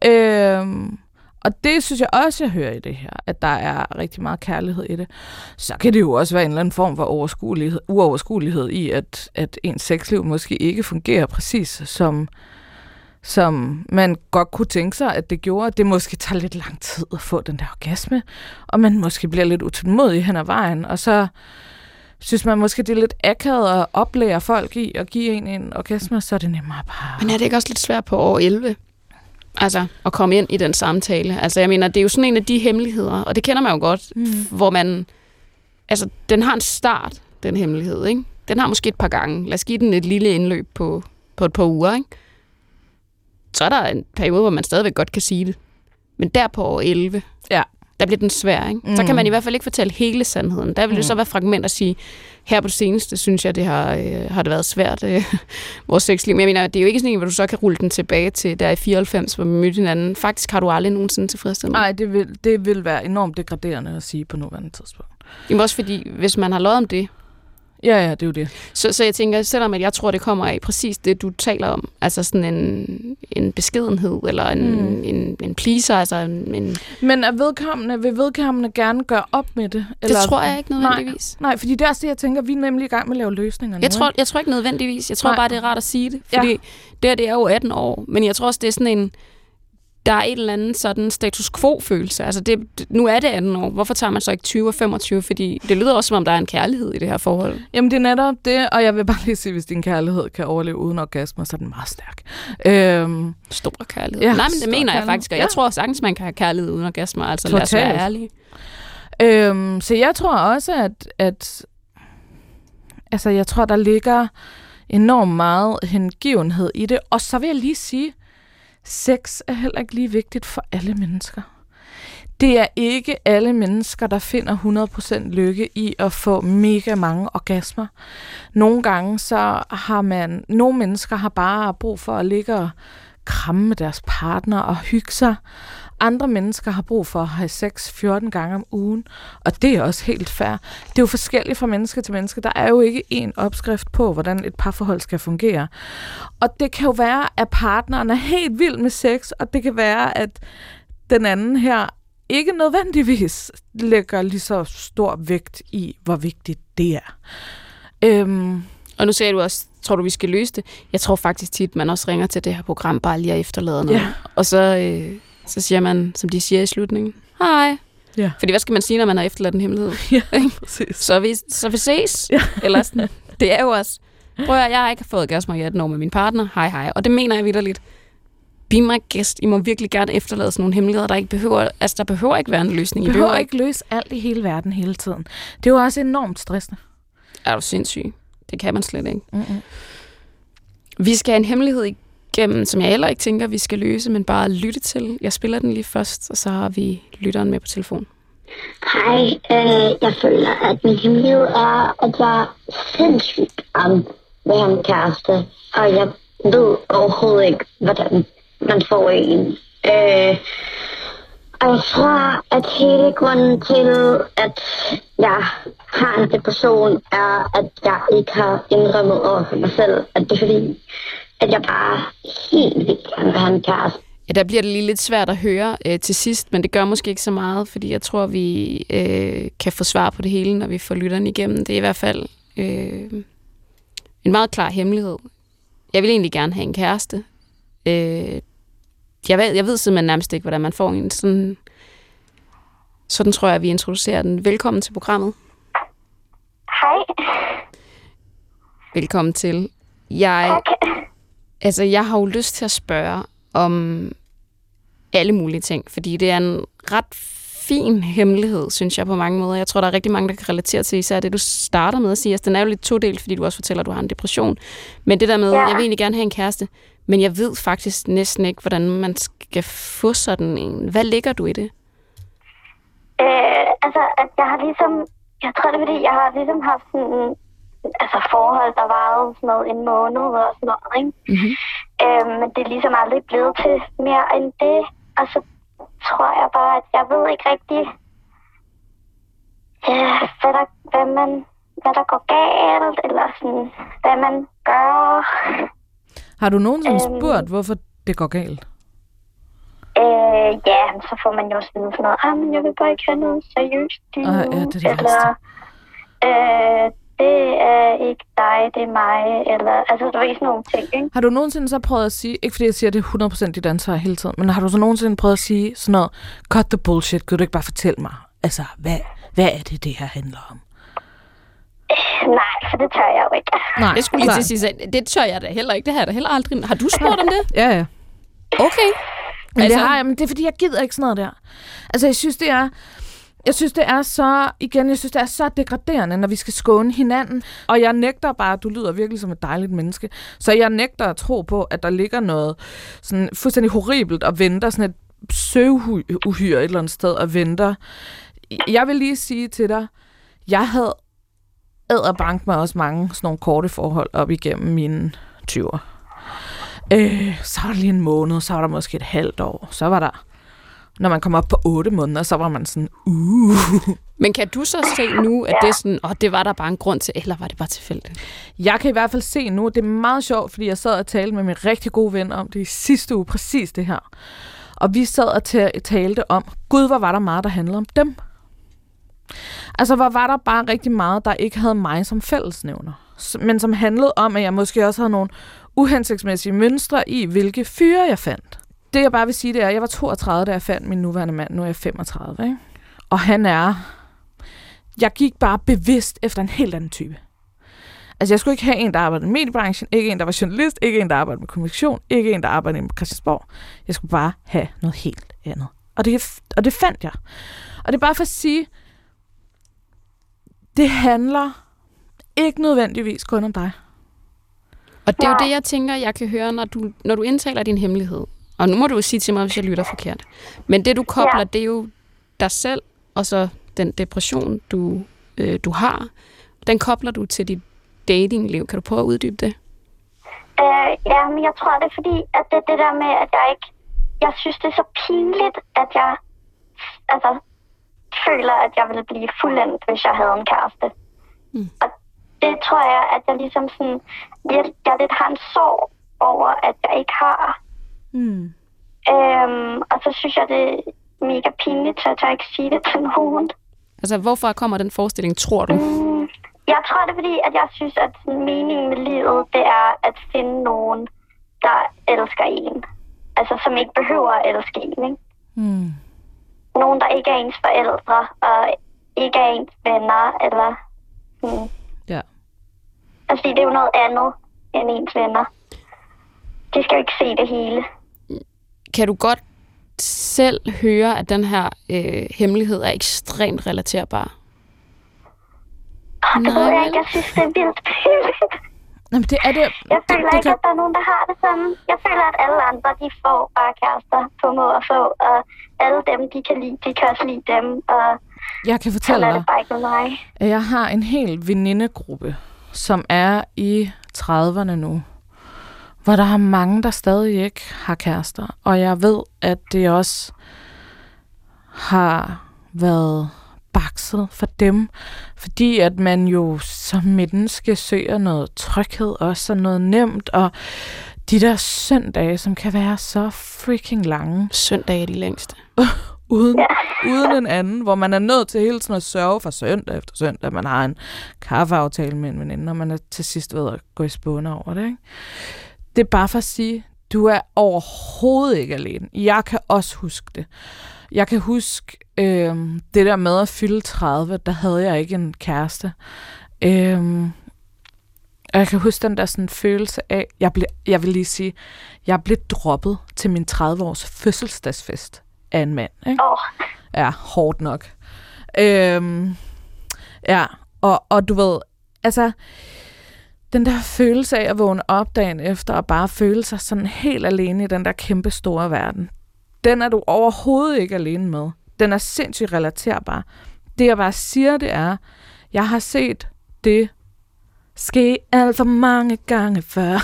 Øhm, og det synes jeg også, jeg hører i det her, at der er rigtig meget kærlighed i det. Så kan det jo også være en eller anden form for overskuelighed, uoverskuelighed i, at, at ens sexliv måske ikke fungerer præcis som, som man godt kunne tænke sig, at det gjorde. Det måske tager lidt lang tid at få den der orgasme, og man måske bliver lidt utålmodig hen ad vejen, og så synes man måske, det er lidt akavet at oplære folk i at give en en orgasme, så er det nemmere bare... Men er det ikke også lidt svært på år 11? Altså, at komme ind i den samtale. Altså, jeg mener, det er jo sådan en af de hemmeligheder, og det kender man jo godt, mm. hvor man... Altså, den har en start, den hemmelighed, ikke? Den har måske et par gange. Lad os give den et lille indløb på, på et par uger, ikke? Så er der en periode, hvor man stadigvæk godt kan sige det. Men der på år 11, Ja. der bliver den svær, ikke? Mm. Så kan man i hvert fald ikke fortælle hele sandheden. Der vil det så være fragment at sige, her på det seneste, synes jeg, det har, øh, har det været svært, øh, vores sexliv. Men jeg mener, det er jo ikke sådan en, hvor du så kan rulle den tilbage til der i 94, hvor vi mødte hinanden. Faktisk har du aldrig nogensinde tilfredsstillet. Nej, det vil, det vil være enormt degraderende at sige på nuværende tidspunkt. Jamen også fordi, hvis man har løjet om det, Ja, ja, det er jo det. så, så jeg tænker, selvom at jeg tror, det kommer af præcis det, du taler om, altså sådan en, en beskedenhed, eller en, Mm. en, en pleaser, altså en, en, Men er vedkommende, vil vedkommende gerne gøre op med det? det tror jeg ikke nødvendigvis. Nej, fordi det er også det, jeg tænker, vi er nemlig i gang med at lave løsninger nu. Jeg tror, jeg tror ikke nødvendigvis. Jeg tror Nej. Nej. bare, det er rart at sige det. Ja. Fordi det her, det er jo 18 år. Men jeg tror også, det er sådan en... Der er et eller andet sådan status quo-følelse. Altså, det, nu er det 18 år. Hvorfor tager man så ikke 20 og 25? Fordi det lyder også, som om der er en kærlighed i det her forhold. Jamen, det er netop det, og jeg vil bare lige sige, hvis din kærlighed kan overleve uden orgasmer, så er den meget stærk. Øhm, Stor kærlighed. Ja, Nej, men det mener jeg faktisk. Og jeg Ja. tror sagtens, man kan have kærlighed uden orgasmer. Altså, lad os være ærlige. øhm, så jeg tror også, at, at altså, jeg tror, der ligger enormt meget hengivenhed i det. Og så vil jeg lige sige, sex er heller ikke lige vigtigt for alle mennesker. Det er ikke alle mennesker, der finder 100% lykke i at få mega mange orgasmer. Nogle gange så har man, nogle mennesker har bare brug for at ligge og kramme med deres partner og hygge sig. Andre mennesker har brug for at have sex 14 gange om ugen, og det er også helt fair. Det er jo forskelligt fra menneske til menneske. Der er jo ikke én opskrift på, hvordan et parforhold skal fungere. Og det kan jo være, at partneren er helt vild med sex, og det kan være, at den anden her ikke nødvendigvis lægger lige så stor vægt i, hvor vigtigt det er. Øhm, Og nu ser du også, tror du, vi skal løse det? Jeg tror faktisk tit, man også ringer til det her program, bare lige at efterlade noget. Ja. Og så, øh, så siger man, som de siger i slutningen, hej, Ja. Fordi hvad skal man sige, når man har efterladt en hemmelighed? Ja, præcis. Så vi, så vi ses. Ja. Eller sådan. Det er jo også... Prøv at jeg har ikke fået gas mig i 18 år med min partner. Hej, hej. Og det mener jeg vidderligt. Be my guest. I må virkelig gerne efterlade sådan nogle hemmeligheder, der ikke behøver... Altså, der behøver ikke være en løsning. I behøver ikke løse alt i hele verden hele tiden. Det er jo også enormt stressende. Er du sindssyg? Det kan man slet ikke. Mm-mm. Vi skal have en hemmelighed igennem, som jeg heller ikke tænker, vi skal løse, men bare lytte til. Jeg spiller den lige først, og så har vi lytteren med på telefon. Hej, øh, jeg føler, at mit liv er, at jeg er sindssygt om med en kæreste, og jeg ved overhovedet ikke, hvordan man får en. Øh, og jeg tror, at hele grunden til, at jeg har en depression, er, at jeg ikke har indrømmet over for mig selv, at det er fordi, at jeg bare helt vildt gerne vil have en kæreste. Ja, der bliver det lige lidt svært at høre øh, til sidst, men det gør måske ikke så meget, fordi jeg tror, vi øh, kan få svar på det hele, når vi får lytteren igennem. Det er i hvert fald øh, en meget klar hemmelighed. Jeg vil egentlig gerne have en kæreste. Øh, jeg, ved, jeg ved simpelthen nærmest ikke, hvordan man får en. Sådan, sådan tror jeg, vi introducerer den. Velkommen til programmet. Hej. Velkommen til. Jeg, altså, jeg har jo lyst til at spørge om alle mulige ting, fordi det er en ret fin hemmelighed, synes jeg på mange måder. Jeg tror, der er rigtig mange, der kan relatere til især det, du starter med at sige. Altså, den er jo lidt todelt, fordi du også fortæller, at du har en depression. Men det der med, ja. Jeg vil egentlig gerne have en kæreste, men jeg ved faktisk næsten ikke, hvordan man skal få sådan en. Hvad ligger du i det? Øh, altså, at jeg har ligesom... Jeg tror, det er, fordi jeg har ligesom haft sådan... Altså, forhold, der varede sådan noget en måned og sådan noget, ikke? Mm-hmm. Øh, men det er ligesom aldrig blevet til mere end det. Og så tror jeg bare, at jeg ved ikke rigtig... Ja, hvad der, hvad man, hvad der går galt, eller sådan, hvad man gør. Har du nogensinde Øhm. spurgt, hvorfor det går galt? Øh, ja, så får man jo sådan noget, ah, men jeg vil bare ikke have noget seriøst Ah, ja, det er det eller, øh, det er ikke dig, det er mig, eller, altså, du ved sådan nogle ting, ikke? Har du nogensinde så prøvet at sige, ikke fordi jeg siger, at det er 100% dit ansvar hele tiden, men har du så nogensinde prøvet at sige sådan noget, cut the bullshit, kan du ikke bare fortælle mig, altså, hvad, hvad er det, det her handler om? Nej, for det tør jeg jo ikke. Nej, Jeg skulle lige til at sige, det tør jeg da heller ikke. Det har jeg da heller aldrig. Har du spurgt om det? Ja, ja. Okay. Men Altså- det har jeg, men det er fordi, jeg gider ikke sådan noget der. Altså, jeg synes, det er... Jeg synes, det er så, igen, jeg synes, det er så degraderende, når vi skal skåne hinanden. Og jeg nægter bare, du lyder virkelig som et dejligt menneske, så jeg nægter at tro på, at der ligger noget sådan fuldstændig horribelt og venter, sådan et søvhuhyre et eller andet sted og venter. Jeg vil lige sige til dig, jeg havde æderbank mig også mange sådan nogle korte forhold op igennem mine 20'er. Øh, så var der lige en måned, så var der måske et halvt år, så var der, når man kom op på otte måneder, så var man sådan, uh. Men kan du så se nu, at det er sådan, åh, det var der bare en grund til, eller var det bare tilfældigt? Jeg kan i hvert fald se nu, det er meget sjovt, fordi jeg sad og talte med min rigtig gode ven om det i sidste uge, præcis det her. Og vi sad og ta- talte om, gud, hvor var der meget, der handlede om dem. Altså, hvor var der bare rigtig meget, der ikke havde mig som fællesnævner. Men som handlede om, at jeg måske også havde nogle uhensigtsmæssige mønstre i, hvilke fyre jeg fandt. Det jeg bare vil sige, det er, at jeg var 32, da jeg fandt min nuværende mand. Nu er jeg 35, ikke? Og han er... Jeg gik bare bevidst efter en helt anden type. Altså, jeg skulle ikke have en, der arbejdede i mediebranchen, ikke en, der var journalist, ikke en, der arbejdede med kommunikation, ikke en, der arbejdede med Christiansborg. Jeg skulle bare have noget helt andet. Og det, og det fandt jeg. Og det er bare for at sige, det handler ikke nødvendigvis kun om dig. Og det er jo det, jeg tænker, jeg kan høre, når du, når du indtaler din hemmelighed. Og nu må du jo sige til mig, hvis jeg lytter forkert. Men det, du kobler, ja. det er jo dig selv, og så den depression, du, øh, du har. Den kobler du til dit datingliv. Kan du prøve at uddybe det? Øh, ja, men jeg tror, det er fordi, at det det der med, at jeg ikke... Jeg synes, det er så pinligt, at jeg altså, føler, at jeg ville blive fuldendt, hvis jeg havde en kæreste. Mm. Og det tror jeg, at jeg ligesom sådan... Jeg, jeg lidt har en sorg over, at jeg ikke har. Mm. Øhm, og så synes jeg, det er mega pinligt, så jeg ikke sige det til nogen. Altså, hvorfor kommer den forestilling, tror du? Mm, jeg tror, det er fordi, at jeg synes, at meningen med livet, det er at finde nogen, der elsker en. Altså, som ikke behøver at elske en, ikke? Mm. nogen, der ikke er ens forældre, og ikke er ens venner, eller sådan. Ja. Altså, det er jo noget andet end ens venner. De skal jo ikke se det hele. Kan du godt selv høre, at den her øh, hemmelighed er ekstremt relaterbar? Det ved jeg ikke, jeg synes, det er vildt. Jamen, det er det. Jeg det, føler det ikke, at der er nogen, der har det sådan. Jeg føler, at alle andre, de får bare kærester på må og få, og alle dem, de kan lide, de kan også lide dem, og jeg kan fortælle dig, det at jeg har en hel venindegruppe, som er i 30'erne nu, hvor der er mange, der stadig ikke har kærester. Og jeg ved, at det også har været bakset for dem, fordi at man jo som menneske søger noget tryghed også, og noget nemt, og de der søndage, som kan være så freaking lange, Søndag er de længste. uden, uden en anden, hvor man er nødt til hele tiden at sørge for søndag efter søndag. Man har en kaffeaftale med en veninde, og man er til sidst ved at gå i spåne over det. Ikke? Det er bare for at sige, du er overhovedet ikke alene. Jeg kan også huske det. Jeg kan huske øh, det der med at fylde 30, der havde jeg ikke en kæreste. Øh, og jeg kan huske den der sådan følelse af, jeg, ble, jeg vil lige sige, jeg blev droppet til min 30-års fødselsdagsfest af en mand. Ikke? Åh, Ja, hårdt nok. Øhm, ja, og, og du ved, altså, den der følelse af at vågne op dagen efter og bare føle sig sådan helt alene i den der kæmpe store verden, den er du overhovedet ikke alene med. Den er sindssygt relaterbar. Det jeg bare siger, det er, jeg har set det ske alt for mange gange før.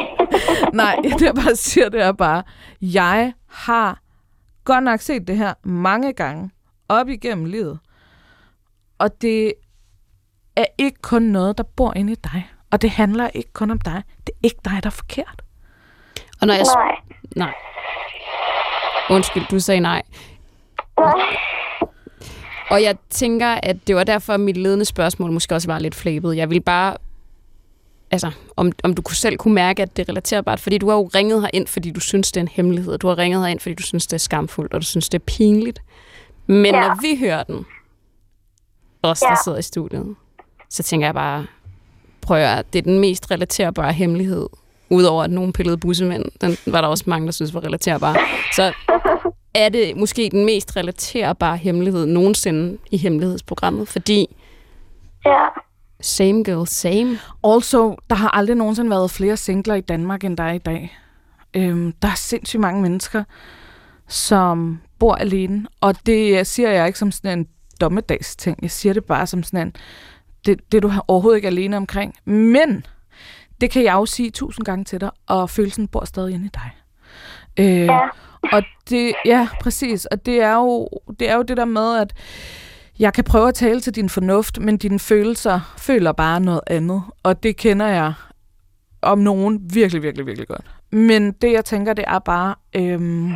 Nej, det jeg bare siger, det er bare, jeg har godt nok set det her mange gange op igennem livet. Og det er ikke kun noget, der bor inde i dig. Og det handler ikke kun om dig. Det er ikke dig, der er forkert. Og når jeg... nej. Nej. Undskyld, du sagde nej. Nej. Og jeg tænker, at det var derfor, mit ledende spørgsmål måske også var lidt flabet. Jeg vil bare... Altså, om, om du selv kunne mærke, at det er relaterbart. Fordi du har jo ringet her ind, fordi du synes, det er en hemmelighed. Du har ringet her ind, fordi du synes, det er skamfuldt, og du synes, det er pinligt. Men Ja. når vi hører den, os der Ja. sidder i studiet, så tænker jeg bare, prøv at høre, det er den mest relaterbare hemmelighed. Udover at nogen pillede bussemænd, den var der også mange, der synes var relaterbar. Så er det måske den mest relaterbare hemmelighed nogensinde i hemmelighedsprogrammet, fordi Ja. same girl, same. Also, der har aldrig nogensinde været flere singler i Danmark, end der er i dag. Øhm, der er sindssygt mange mennesker, som bor alene. Og det siger jeg ikke som sådan en dommedagsting. Jeg siger det bare som sådan en, det, det er du overhovedet ikke alene omkring. Men det kan jeg jo sige tusind gange til dig, og følelsen bor stadig inde i dig. Øh, Ja. Og det, ja, præcis. Og det er, jo, det er jo det der med, at jeg kan prøve at tale til din fornuft, men dine følelser føler bare noget andet. Og det kender jeg om nogen virkelig, virkelig, virkelig godt. Men det, jeg tænker, det er bare, øhm,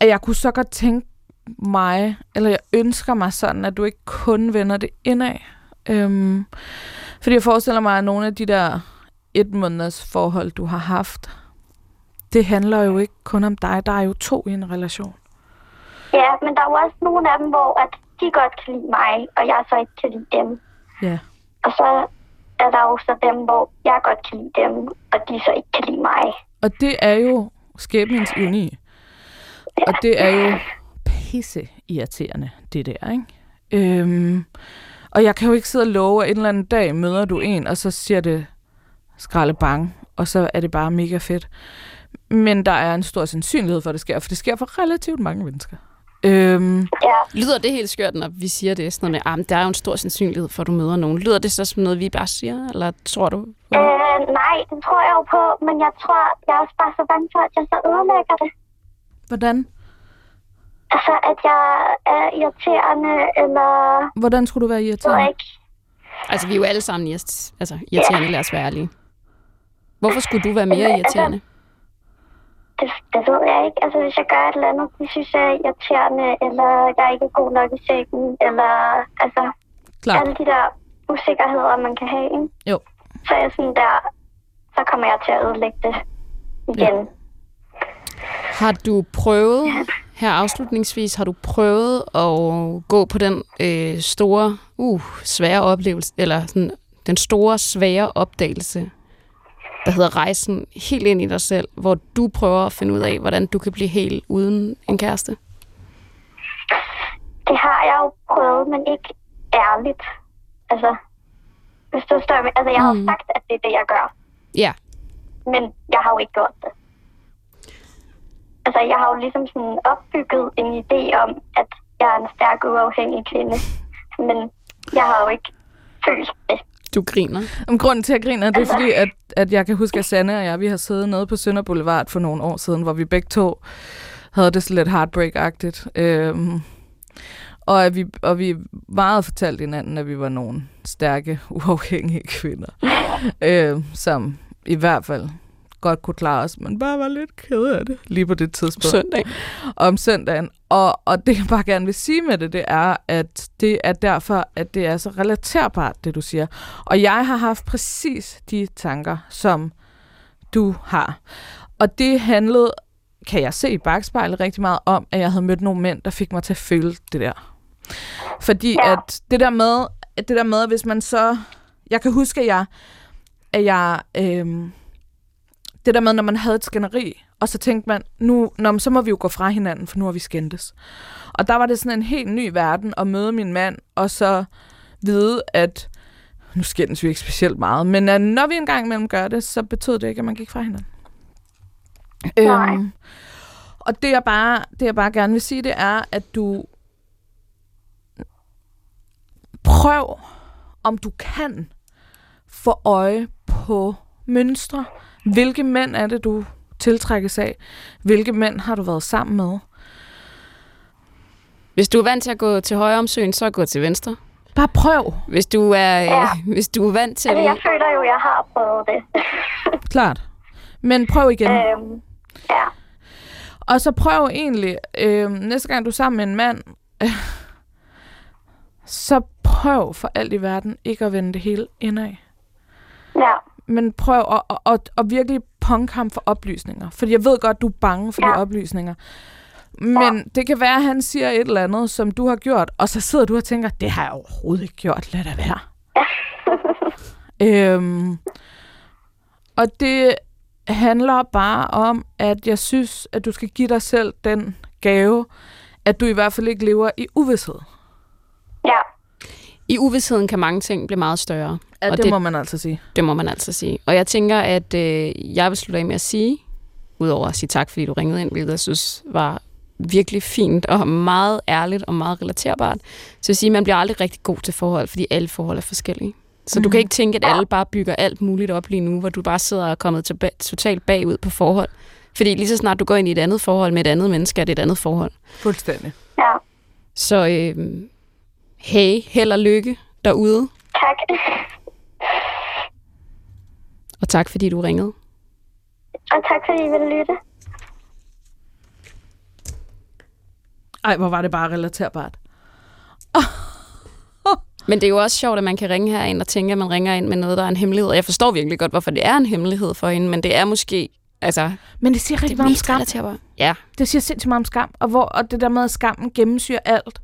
at jeg kunne så godt tænke mig, eller jeg ønsker mig sådan, at du ikke kun vender det indad. Øhm, fordi jeg forestiller mig, at nogle af de der et måneders forhold, du har haft, det handler jo ikke kun om dig. Der er jo to i en relation. ja, men der er jo også nogle af dem, hvor at de godt kan lide mig, og jeg så ikke kan lide dem. Ja. Og så er der jo så dem, hvor jeg godt kan lide dem, og de så ikke kan lide mig. Og det er jo skæbnens ironi. Og det er jo pisse irriterende, det der, ikke? Øhm, og jeg kan jo ikke sidde og love, at en eller anden dag møder du en, og så siger det skralde bang, og så er det bare mega fedt. Men der er en stor sandsynlighed for, at det sker, for det sker for relativt mange mennesker. Øhm, Ja, Lyder det helt skørt, når vi siger det? Sådan, at ah, der er jo en stor sandsynlighed for, at du møder nogen. Lyder det så som noget, vi bare siger? Eller tror du? øh, nej, det tror jeg jo på, men jeg tror, jeg er også bare så bange for, at jeg så ødelægger det. hvordan? Altså, at jeg er irriterende, eller Hvordan skulle du være irriterende? jeg ikke. Altså, vi er jo alle sammen irrit- altså, irriterende, lad os være ærlige. Hvorfor skulle du være mere irriterende? Det, det ved jeg ikke. Altså, hvis jeg gør et eller andet, de synes, jeg er irriterende, eller jeg er ikke god nok i sengen, eller altså, Klart. alle de der usikkerheder, man kan have, ikke? Jo. Så er jeg sådan der, så kommer jeg til at ødelægge det igen. Har du prøvet her afslutningsvis, har du prøvet at gå på den øh, store, uh, svære oplevelse, eller sådan, den store, svære opdagelse, der hedder rejsen helt ind i dig selv, hvor du prøver at finde ud af, hvordan du kan blive helt uden en kæreste? Det har jeg jo prøvet, men ikke ærligt. Altså, hvis du forstår mig. Altså, jeg har Mm. sagt, at det er det, jeg gør. Ja, Men jeg har jo ikke gjort det. Altså, jeg har jo ligesom sådan opbygget en idé om, at jeg er en stærk, uafhængig kvinde. Men jeg har jo ikke følt det. du griner. Om grunden til, at jeg griner, det er fordi, at, at jeg kan huske, at Sanne og jeg, vi har siddet nede på Sønder Boulevard for nogle år siden, hvor vi begge to havde det så lidt heartbreak-agtigt. Øhm, og, at vi, og vi meget fortalte hinanden, at vi var nogle stærke, uafhængige kvinder, øh, som i hvert fald godt kunne klare os, men bare var lidt ked af det lige på det tidspunkt Søndag. om søndagen. Og, og det, jeg bare gerne vil sige med det, det er, at det er derfor, at det er så relaterbart, det du siger. Og jeg har haft præcis de tanker, som du har. Og det handlede, kan jeg se i bagspejlet, rigtig meget om, at jeg havde mødt nogle mænd, der fik mig til at føle det der. Fordi at det der med, at det der med, hvis man så... Jeg kan huske, at jeg... At jeg øhm, det der med, når man havde et skænderi, og så tænkte man, nu, nå, men så må vi jo gå fra hinanden, for nu har vi skændtes. Og der var det sådan en helt ny verden at møde min mand, og så vide, at nu skændes vi ikke specielt meget, men at når vi engang imellem gør det, så betød det ikke, at man gik fra hinanden. Nej. Øhm, og det jeg, bare, det jeg bare gerne vil sige, det er, at du prøv, om du kan få øje på mønstre. Hvilke mænd er det, du tiltrækkes af? Hvilke mænd har du været sammen med? Hvis du er vant til at gå til højre om søen, så gå til venstre. Bare prøv. Hvis du er, Ja. ja. hvis du er vant til... Altså, jeg føler jo, at jeg har prøvet det. Klart. Men prøv igen. øhm, ja. Og så prøv egentlig, øh, næste gang du er sammen med en mand, øh, så prøv for alt i verden ikke at vende det hele indad. Ja. Men prøv at, at, at, at virkelig punk ham for oplysninger. Fordi jeg ved godt, du er bange for ja. de oplysninger. Men ja. det kan være, at han siger et eller andet, som du har gjort, og så sidder du og tænker, det har jeg overhovedet ikke gjort, lad det være. øhm, og det handler bare om, at jeg synes, at du skal give dig selv den gave, at du i hvert fald ikke lever i uvidshed. Ja. I uvidsheden kan mange ting blive meget større. Ja, og det, det, må man altså sige. det må man altså sige. Og jeg tænker, at øh, jeg vil slutte af med at sige, udover at sige tak, fordi du ringede ind, hvilket jeg synes var virkelig fint og meget ærligt og meget relaterbart. Så jeg siger, at man bliver aldrig rigtig god til forhold, fordi alle forhold er forskellige. Så du kan ikke tænke, at alle bare bygger alt muligt op lige nu, hvor du bare sidder og er kommet tilba- totalt bagud på forhold. Fordi lige så snart du går ind i et andet forhold med et andet menneske, er det et andet forhold. Fuldstændig. Ja. Så øh, hey, held og lykke derude, Tak. og tak fordi du ringede. Og tak, fordi I ville lytte. Ej, hvor var det bare relaterbart. Men det er jo også sjovt, at man kan ringe herind og tænke, at man ringer ind med noget, der er en hemmelighed. Og jeg forstår virkelig godt, hvorfor det er en hemmelighed for hende, men det er måske... Altså, Men det siger rigtig det meget om skam. Ja, Det siger sindssygt meget om skam, og, hvor, og det der med, at skammen gennemsyrer alt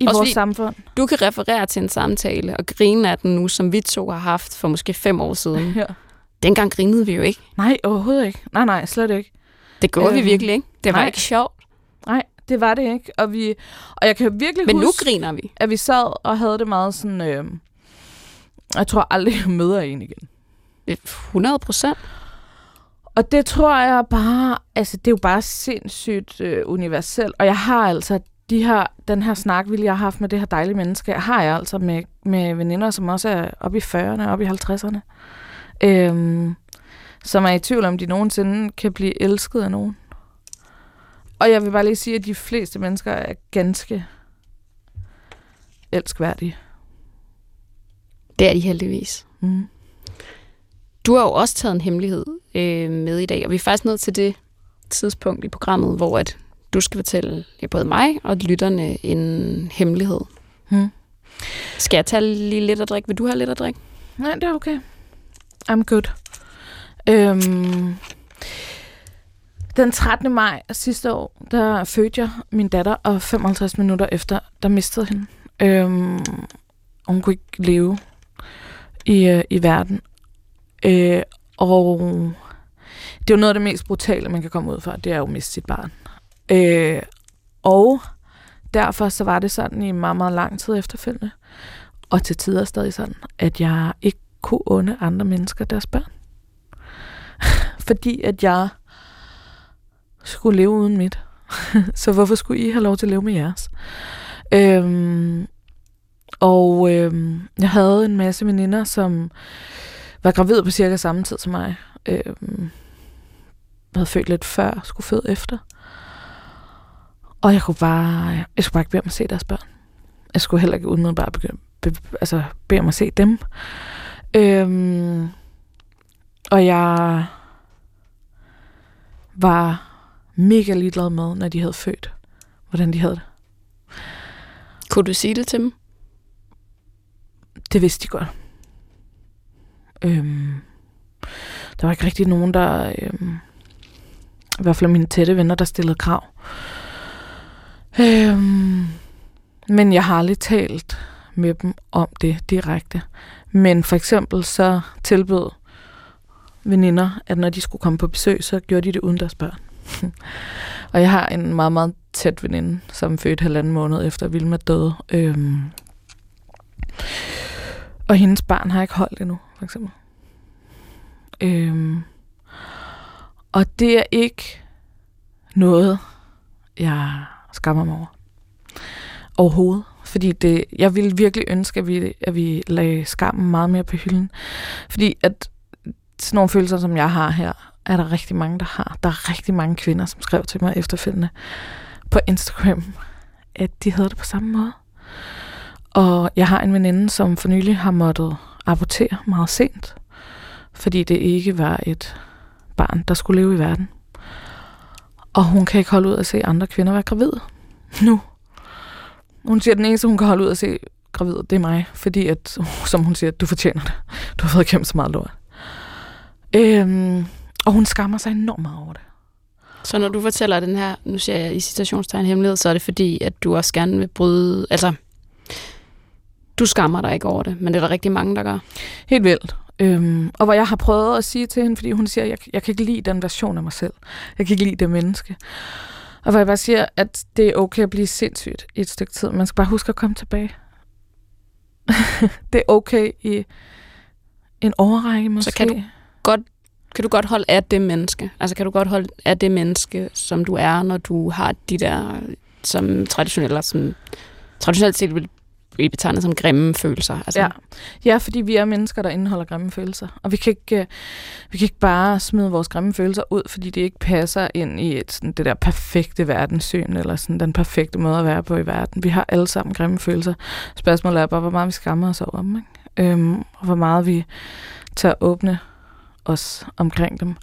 i Også vores fordi- samfund. du kan referere til en samtale og grine af den nu, som vi to har haft for måske fem år siden. Ja. Dengang grinede vi jo ikke. Nej, overhovedet ikke. Nej, nej, slet ikke. Det gjorde Øhm, vi virkelig ikke. Det var nej. ikke sjovt. Nej, det var det ikke. Og, vi, og jeg kan virkelig Men nu huske, griner vi. at vi sad og havde det meget sådan... Øh, jeg tror aldrig, jeg møder en igen. 100 procent. Og det tror jeg bare... Altså, det er jo bare sindssygt øh, universelt. Og jeg har altså de her, den her snak, vil jeg har haft med det her dejlige menneske, har jeg altså med, med veninder, som også er oppe i 40'erne, oppe i 50'erne. Øhm, som er i tvivl om, de nogensinde kan blive elsket af nogen. Og jeg vil bare lige sige, at de fleste mennesker er ganske elskværdige. Det er de heldigvis. Mm. Du har jo også taget en hemmelighed øh, med i dag, og vi er faktisk nået til det tidspunkt i programmet, hvor at du skal fortælle ja, både mig og lytterne en hemmelighed. Hmm. Skal jeg tage lige lidt at drikke? Vil du have lidt at drikke? Nej, det er okay. I'm good. Øhm, Den 13. maj sidste år, der fødte jeg min datter, og 55 minutter efter, der mistede hende. Øhm, hun kunne ikke leve i, øh, i verden. Øh, og det er jo noget af det mest brutale, man kan komme ud fra, det er jo at miste sit barn. Øh, og derfor så var det sådan i meget, meget lang tid efterfølgende, og til tider stadig sådan, at jeg ikke kunne unde andre mennesker deres børn. Fordi at jeg skulle leve uden mit. så hvorfor skulle I have lov til at leve med jeres? Øhm, og øhm, jeg havde en masse veninder, som var gravid på cirka samme tid som mig. Øhm, havde født lidt før, skulle føde efter. Og jeg kunne bare, jeg skulle bare ikke bede om at se deres børn. Jeg skulle heller ikke umiddelbart begynde, be, altså bede om at se dem. Øhm, og jeg var mega ligeglad med, når de havde født, hvordan de havde det. Kunne du sige det til dem? Det vidste de godt. Øhm, der var ikke rigtig nogen, der... Øhm, I hvert fald mine tætte venner, der stillede krav. Øhm, men jeg har aldrig talt med dem om det direkte. Men for eksempel så tilbød veninder, at når de skulle komme på besøg, så gjorde de det uden deres børn. og jeg har en meget, meget tæt veninde, som fødte halvanden måned efter Vilma døde. Øhm, og hendes barn har ikke holdt endnu, for eksempel. Øhm, og det er ikke noget, jeg skammer mig over. Overhovedet. Fordi det, jeg ville virkelig ønske, at vi, at vi lagde skammen meget mere på hylden. Fordi at sådan nogle følelser, som jeg har her, er der rigtig mange, der har. Der er rigtig mange kvinder, som skrev til mig efterfølgende på Instagram, at de havde det på samme måde. Og jeg har en veninde, som for nylig har måttet abortere meget sent, fordi det ikke var et barn, der skulle leve i verden. Og hun kan ikke holde ud at se andre kvinder være gravide nu. Hun siger, at den eneste, hun kan holde ud at se gravid, det er mig. Fordi, at, som hun siger, du fortjener det. Du har fået kæmpe så meget lort. Øhm, og hun skammer sig enormt meget over det. Så når du fortæller den her, nu siger jeg i citationstegn hemmelighed, så er det fordi, at du også gerne vil bryde, altså, du skammer dig ikke over det, men det er der rigtig mange, der gør. Helt vildt. Øhm, og hvor jeg har prøvet at sige til hende, fordi hun siger, jeg, jeg kan ikke lide den version af mig selv. Jeg kan ikke lide det menneske. Og hvor jeg bare siger, at det er okay at blive sindssygt i et stykke tid. Man skal bare huske at komme tilbage. det er okay i en overrække måske. Så kan du godt kan du godt holde af det menneske? Altså kan du godt holde af det menneske, som du er, når du har de der, som traditionelt, som traditionelt set vil blive betegnet som grimme følelser? Altså. Ja. ja, fordi vi er mennesker, der indeholder grimme følelser. Og vi kan ikke, øh, vi kan ikke bare smide vores grimme følelser ud, fordi det ikke passer ind i et, sådan, det der perfekte verdenssyn, eller sådan den perfekte måde at være på i verden. Vi har alle sammen grimme følelser. Spørgsmålet er bare, hvor meget vi skammer os over dem, ikke? Øhm, og hvor meget vi tager åbne os omkring dem.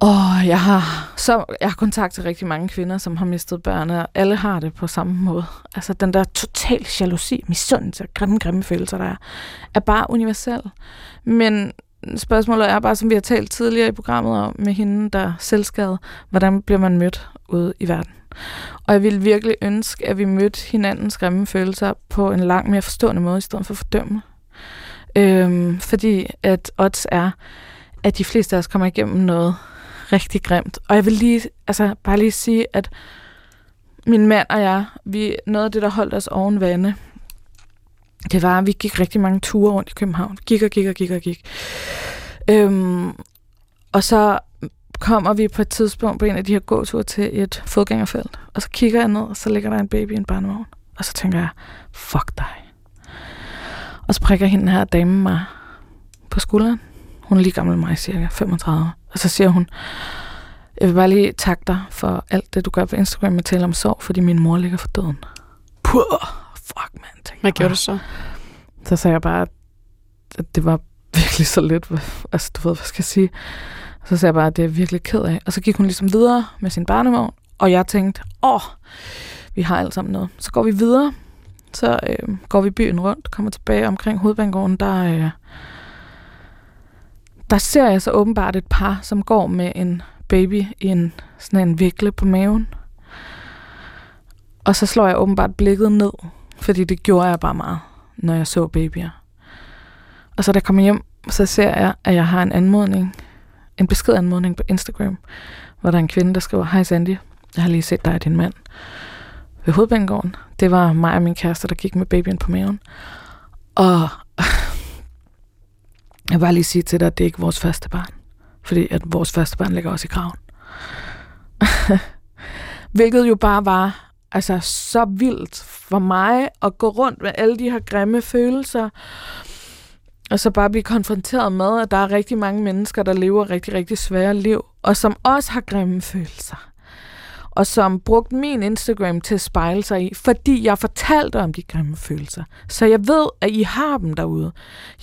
Og jeg har, så, jeg har kontakt til rigtig mange kvinder, som har mistet børn, og alle har det på samme måde. Altså den der total jalousi, misundelse og grimme, grimme følelser, der er, er bare universel. Men spørgsmålet er bare, som vi har talt tidligere i programmet om, med hende, der selskabet, hvordan bliver man mødt ude i verden? Og jeg ville virkelig ønske, at vi mødte hinandens grimme følelser på en langt mere forstående måde, i stedet for at fordømme. Øhm, fordi at odds er, at de fleste af os kommer igennem noget rigtig grimt. Og jeg vil lige, altså bare lige sige, at min mand og jeg, vi, noget af det, der holdt os oven vande, det var, at vi gik rigtig mange ture rundt i København. Gik og gik og gik og gik. Øhm, og så kommer vi på et tidspunkt på en af de her gåture til et fodgængerfelt. Og så kigger jeg ned, og så ligger der en baby i en barnevogn. Og så tænker jeg, fuck dig. Og så prikker hende her dame mig på skulderen. Hun er lige gammel mig, cirka 35. Og så siger hun, jeg vil bare lige takke dig for alt det, du gør på Instagram med tale om sorg, fordi min mor ligger for døden. Puh, fuck, man. Hvad gjorde du så? Så sagde jeg bare, at det var virkelig så lidt. Altså, du ved, hvad skal jeg sige? Så sagde jeg bare, at det er virkelig ked af. Og så gik hun ligesom videre med sin barnevogn, og jeg tænkte, åh, vi har alt sammen noget. Så går vi videre, så øh, går vi byen rundt, kommer tilbage omkring hovedbanegården, der, øh, der ser jeg så åbenbart et par, som går med en baby i en, sådan en vikle på maven. Og så slår jeg åbenbart blikket ned, fordi det gjorde jeg bare meget, når jeg så babyer. Og så da jeg kommer hjem, så ser jeg, at jeg har en anmodning, en beskedanmodning på Instagram, hvor der er en kvinde, der skriver, Hej Sandy, jeg har lige set dig og din mand ved hovedbanegården. Det var mig og min kæreste, der gik med babyen på maven. Og jeg vil bare lige sige til dig, at det er ikke vores første barn. Fordi at vores første barn ligger også i graven. Hvilket jo bare var altså, så vildt for mig at gå rundt med alle de her grimme følelser. Og så bare blive konfronteret med, at der er rigtig mange mennesker, der lever rigtig, rigtig svære liv. Og som også har grimme følelser og som brugte min Instagram til at spejle sig i, fordi jeg fortalte om de grimme følelser. Så jeg ved, at I har dem derude.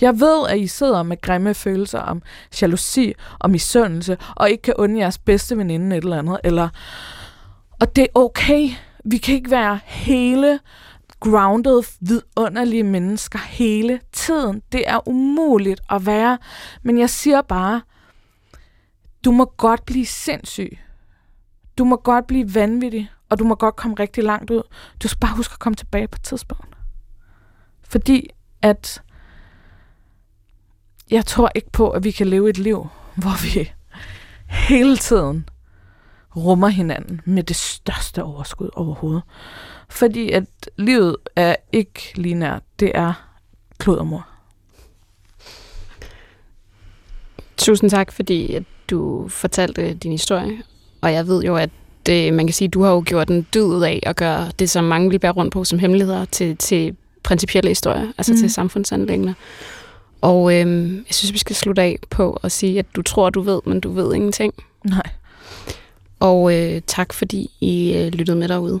Jeg ved, at I sidder med grimme følelser om jalousi og misundelse, og ikke kan unde jeres bedste veninde et eller andet. Eller... Og det er okay. Vi kan ikke være hele grounded, vidunderlige mennesker hele tiden. Det er umuligt at være. Men jeg siger bare, du må godt blive sindssyg du må godt blive vanvittig, og du må godt komme rigtig langt ud. Du skal bare huske at komme tilbage på et tidspunkt. Fordi at jeg tror ikke på, at vi kan leve et liv, hvor vi hele tiden rummer hinanden med det største overskud overhovedet. Fordi at livet er ikke lineært. Det er klodermor. Tusind tak, fordi at du fortalte din historie, og jeg ved jo, at det, man kan sige, du har jo gjort en død af at gøre det, som mange vil bære rundt på som hemmeligheder, til, til principielle historier, altså mm. til samfundsanlæggende. Og øhm, jeg synes, vi skal slutte af på at sige, at du tror, du ved, men du ved ingenting. Nej. Og øh, tak, fordi I øh, lyttede med derude.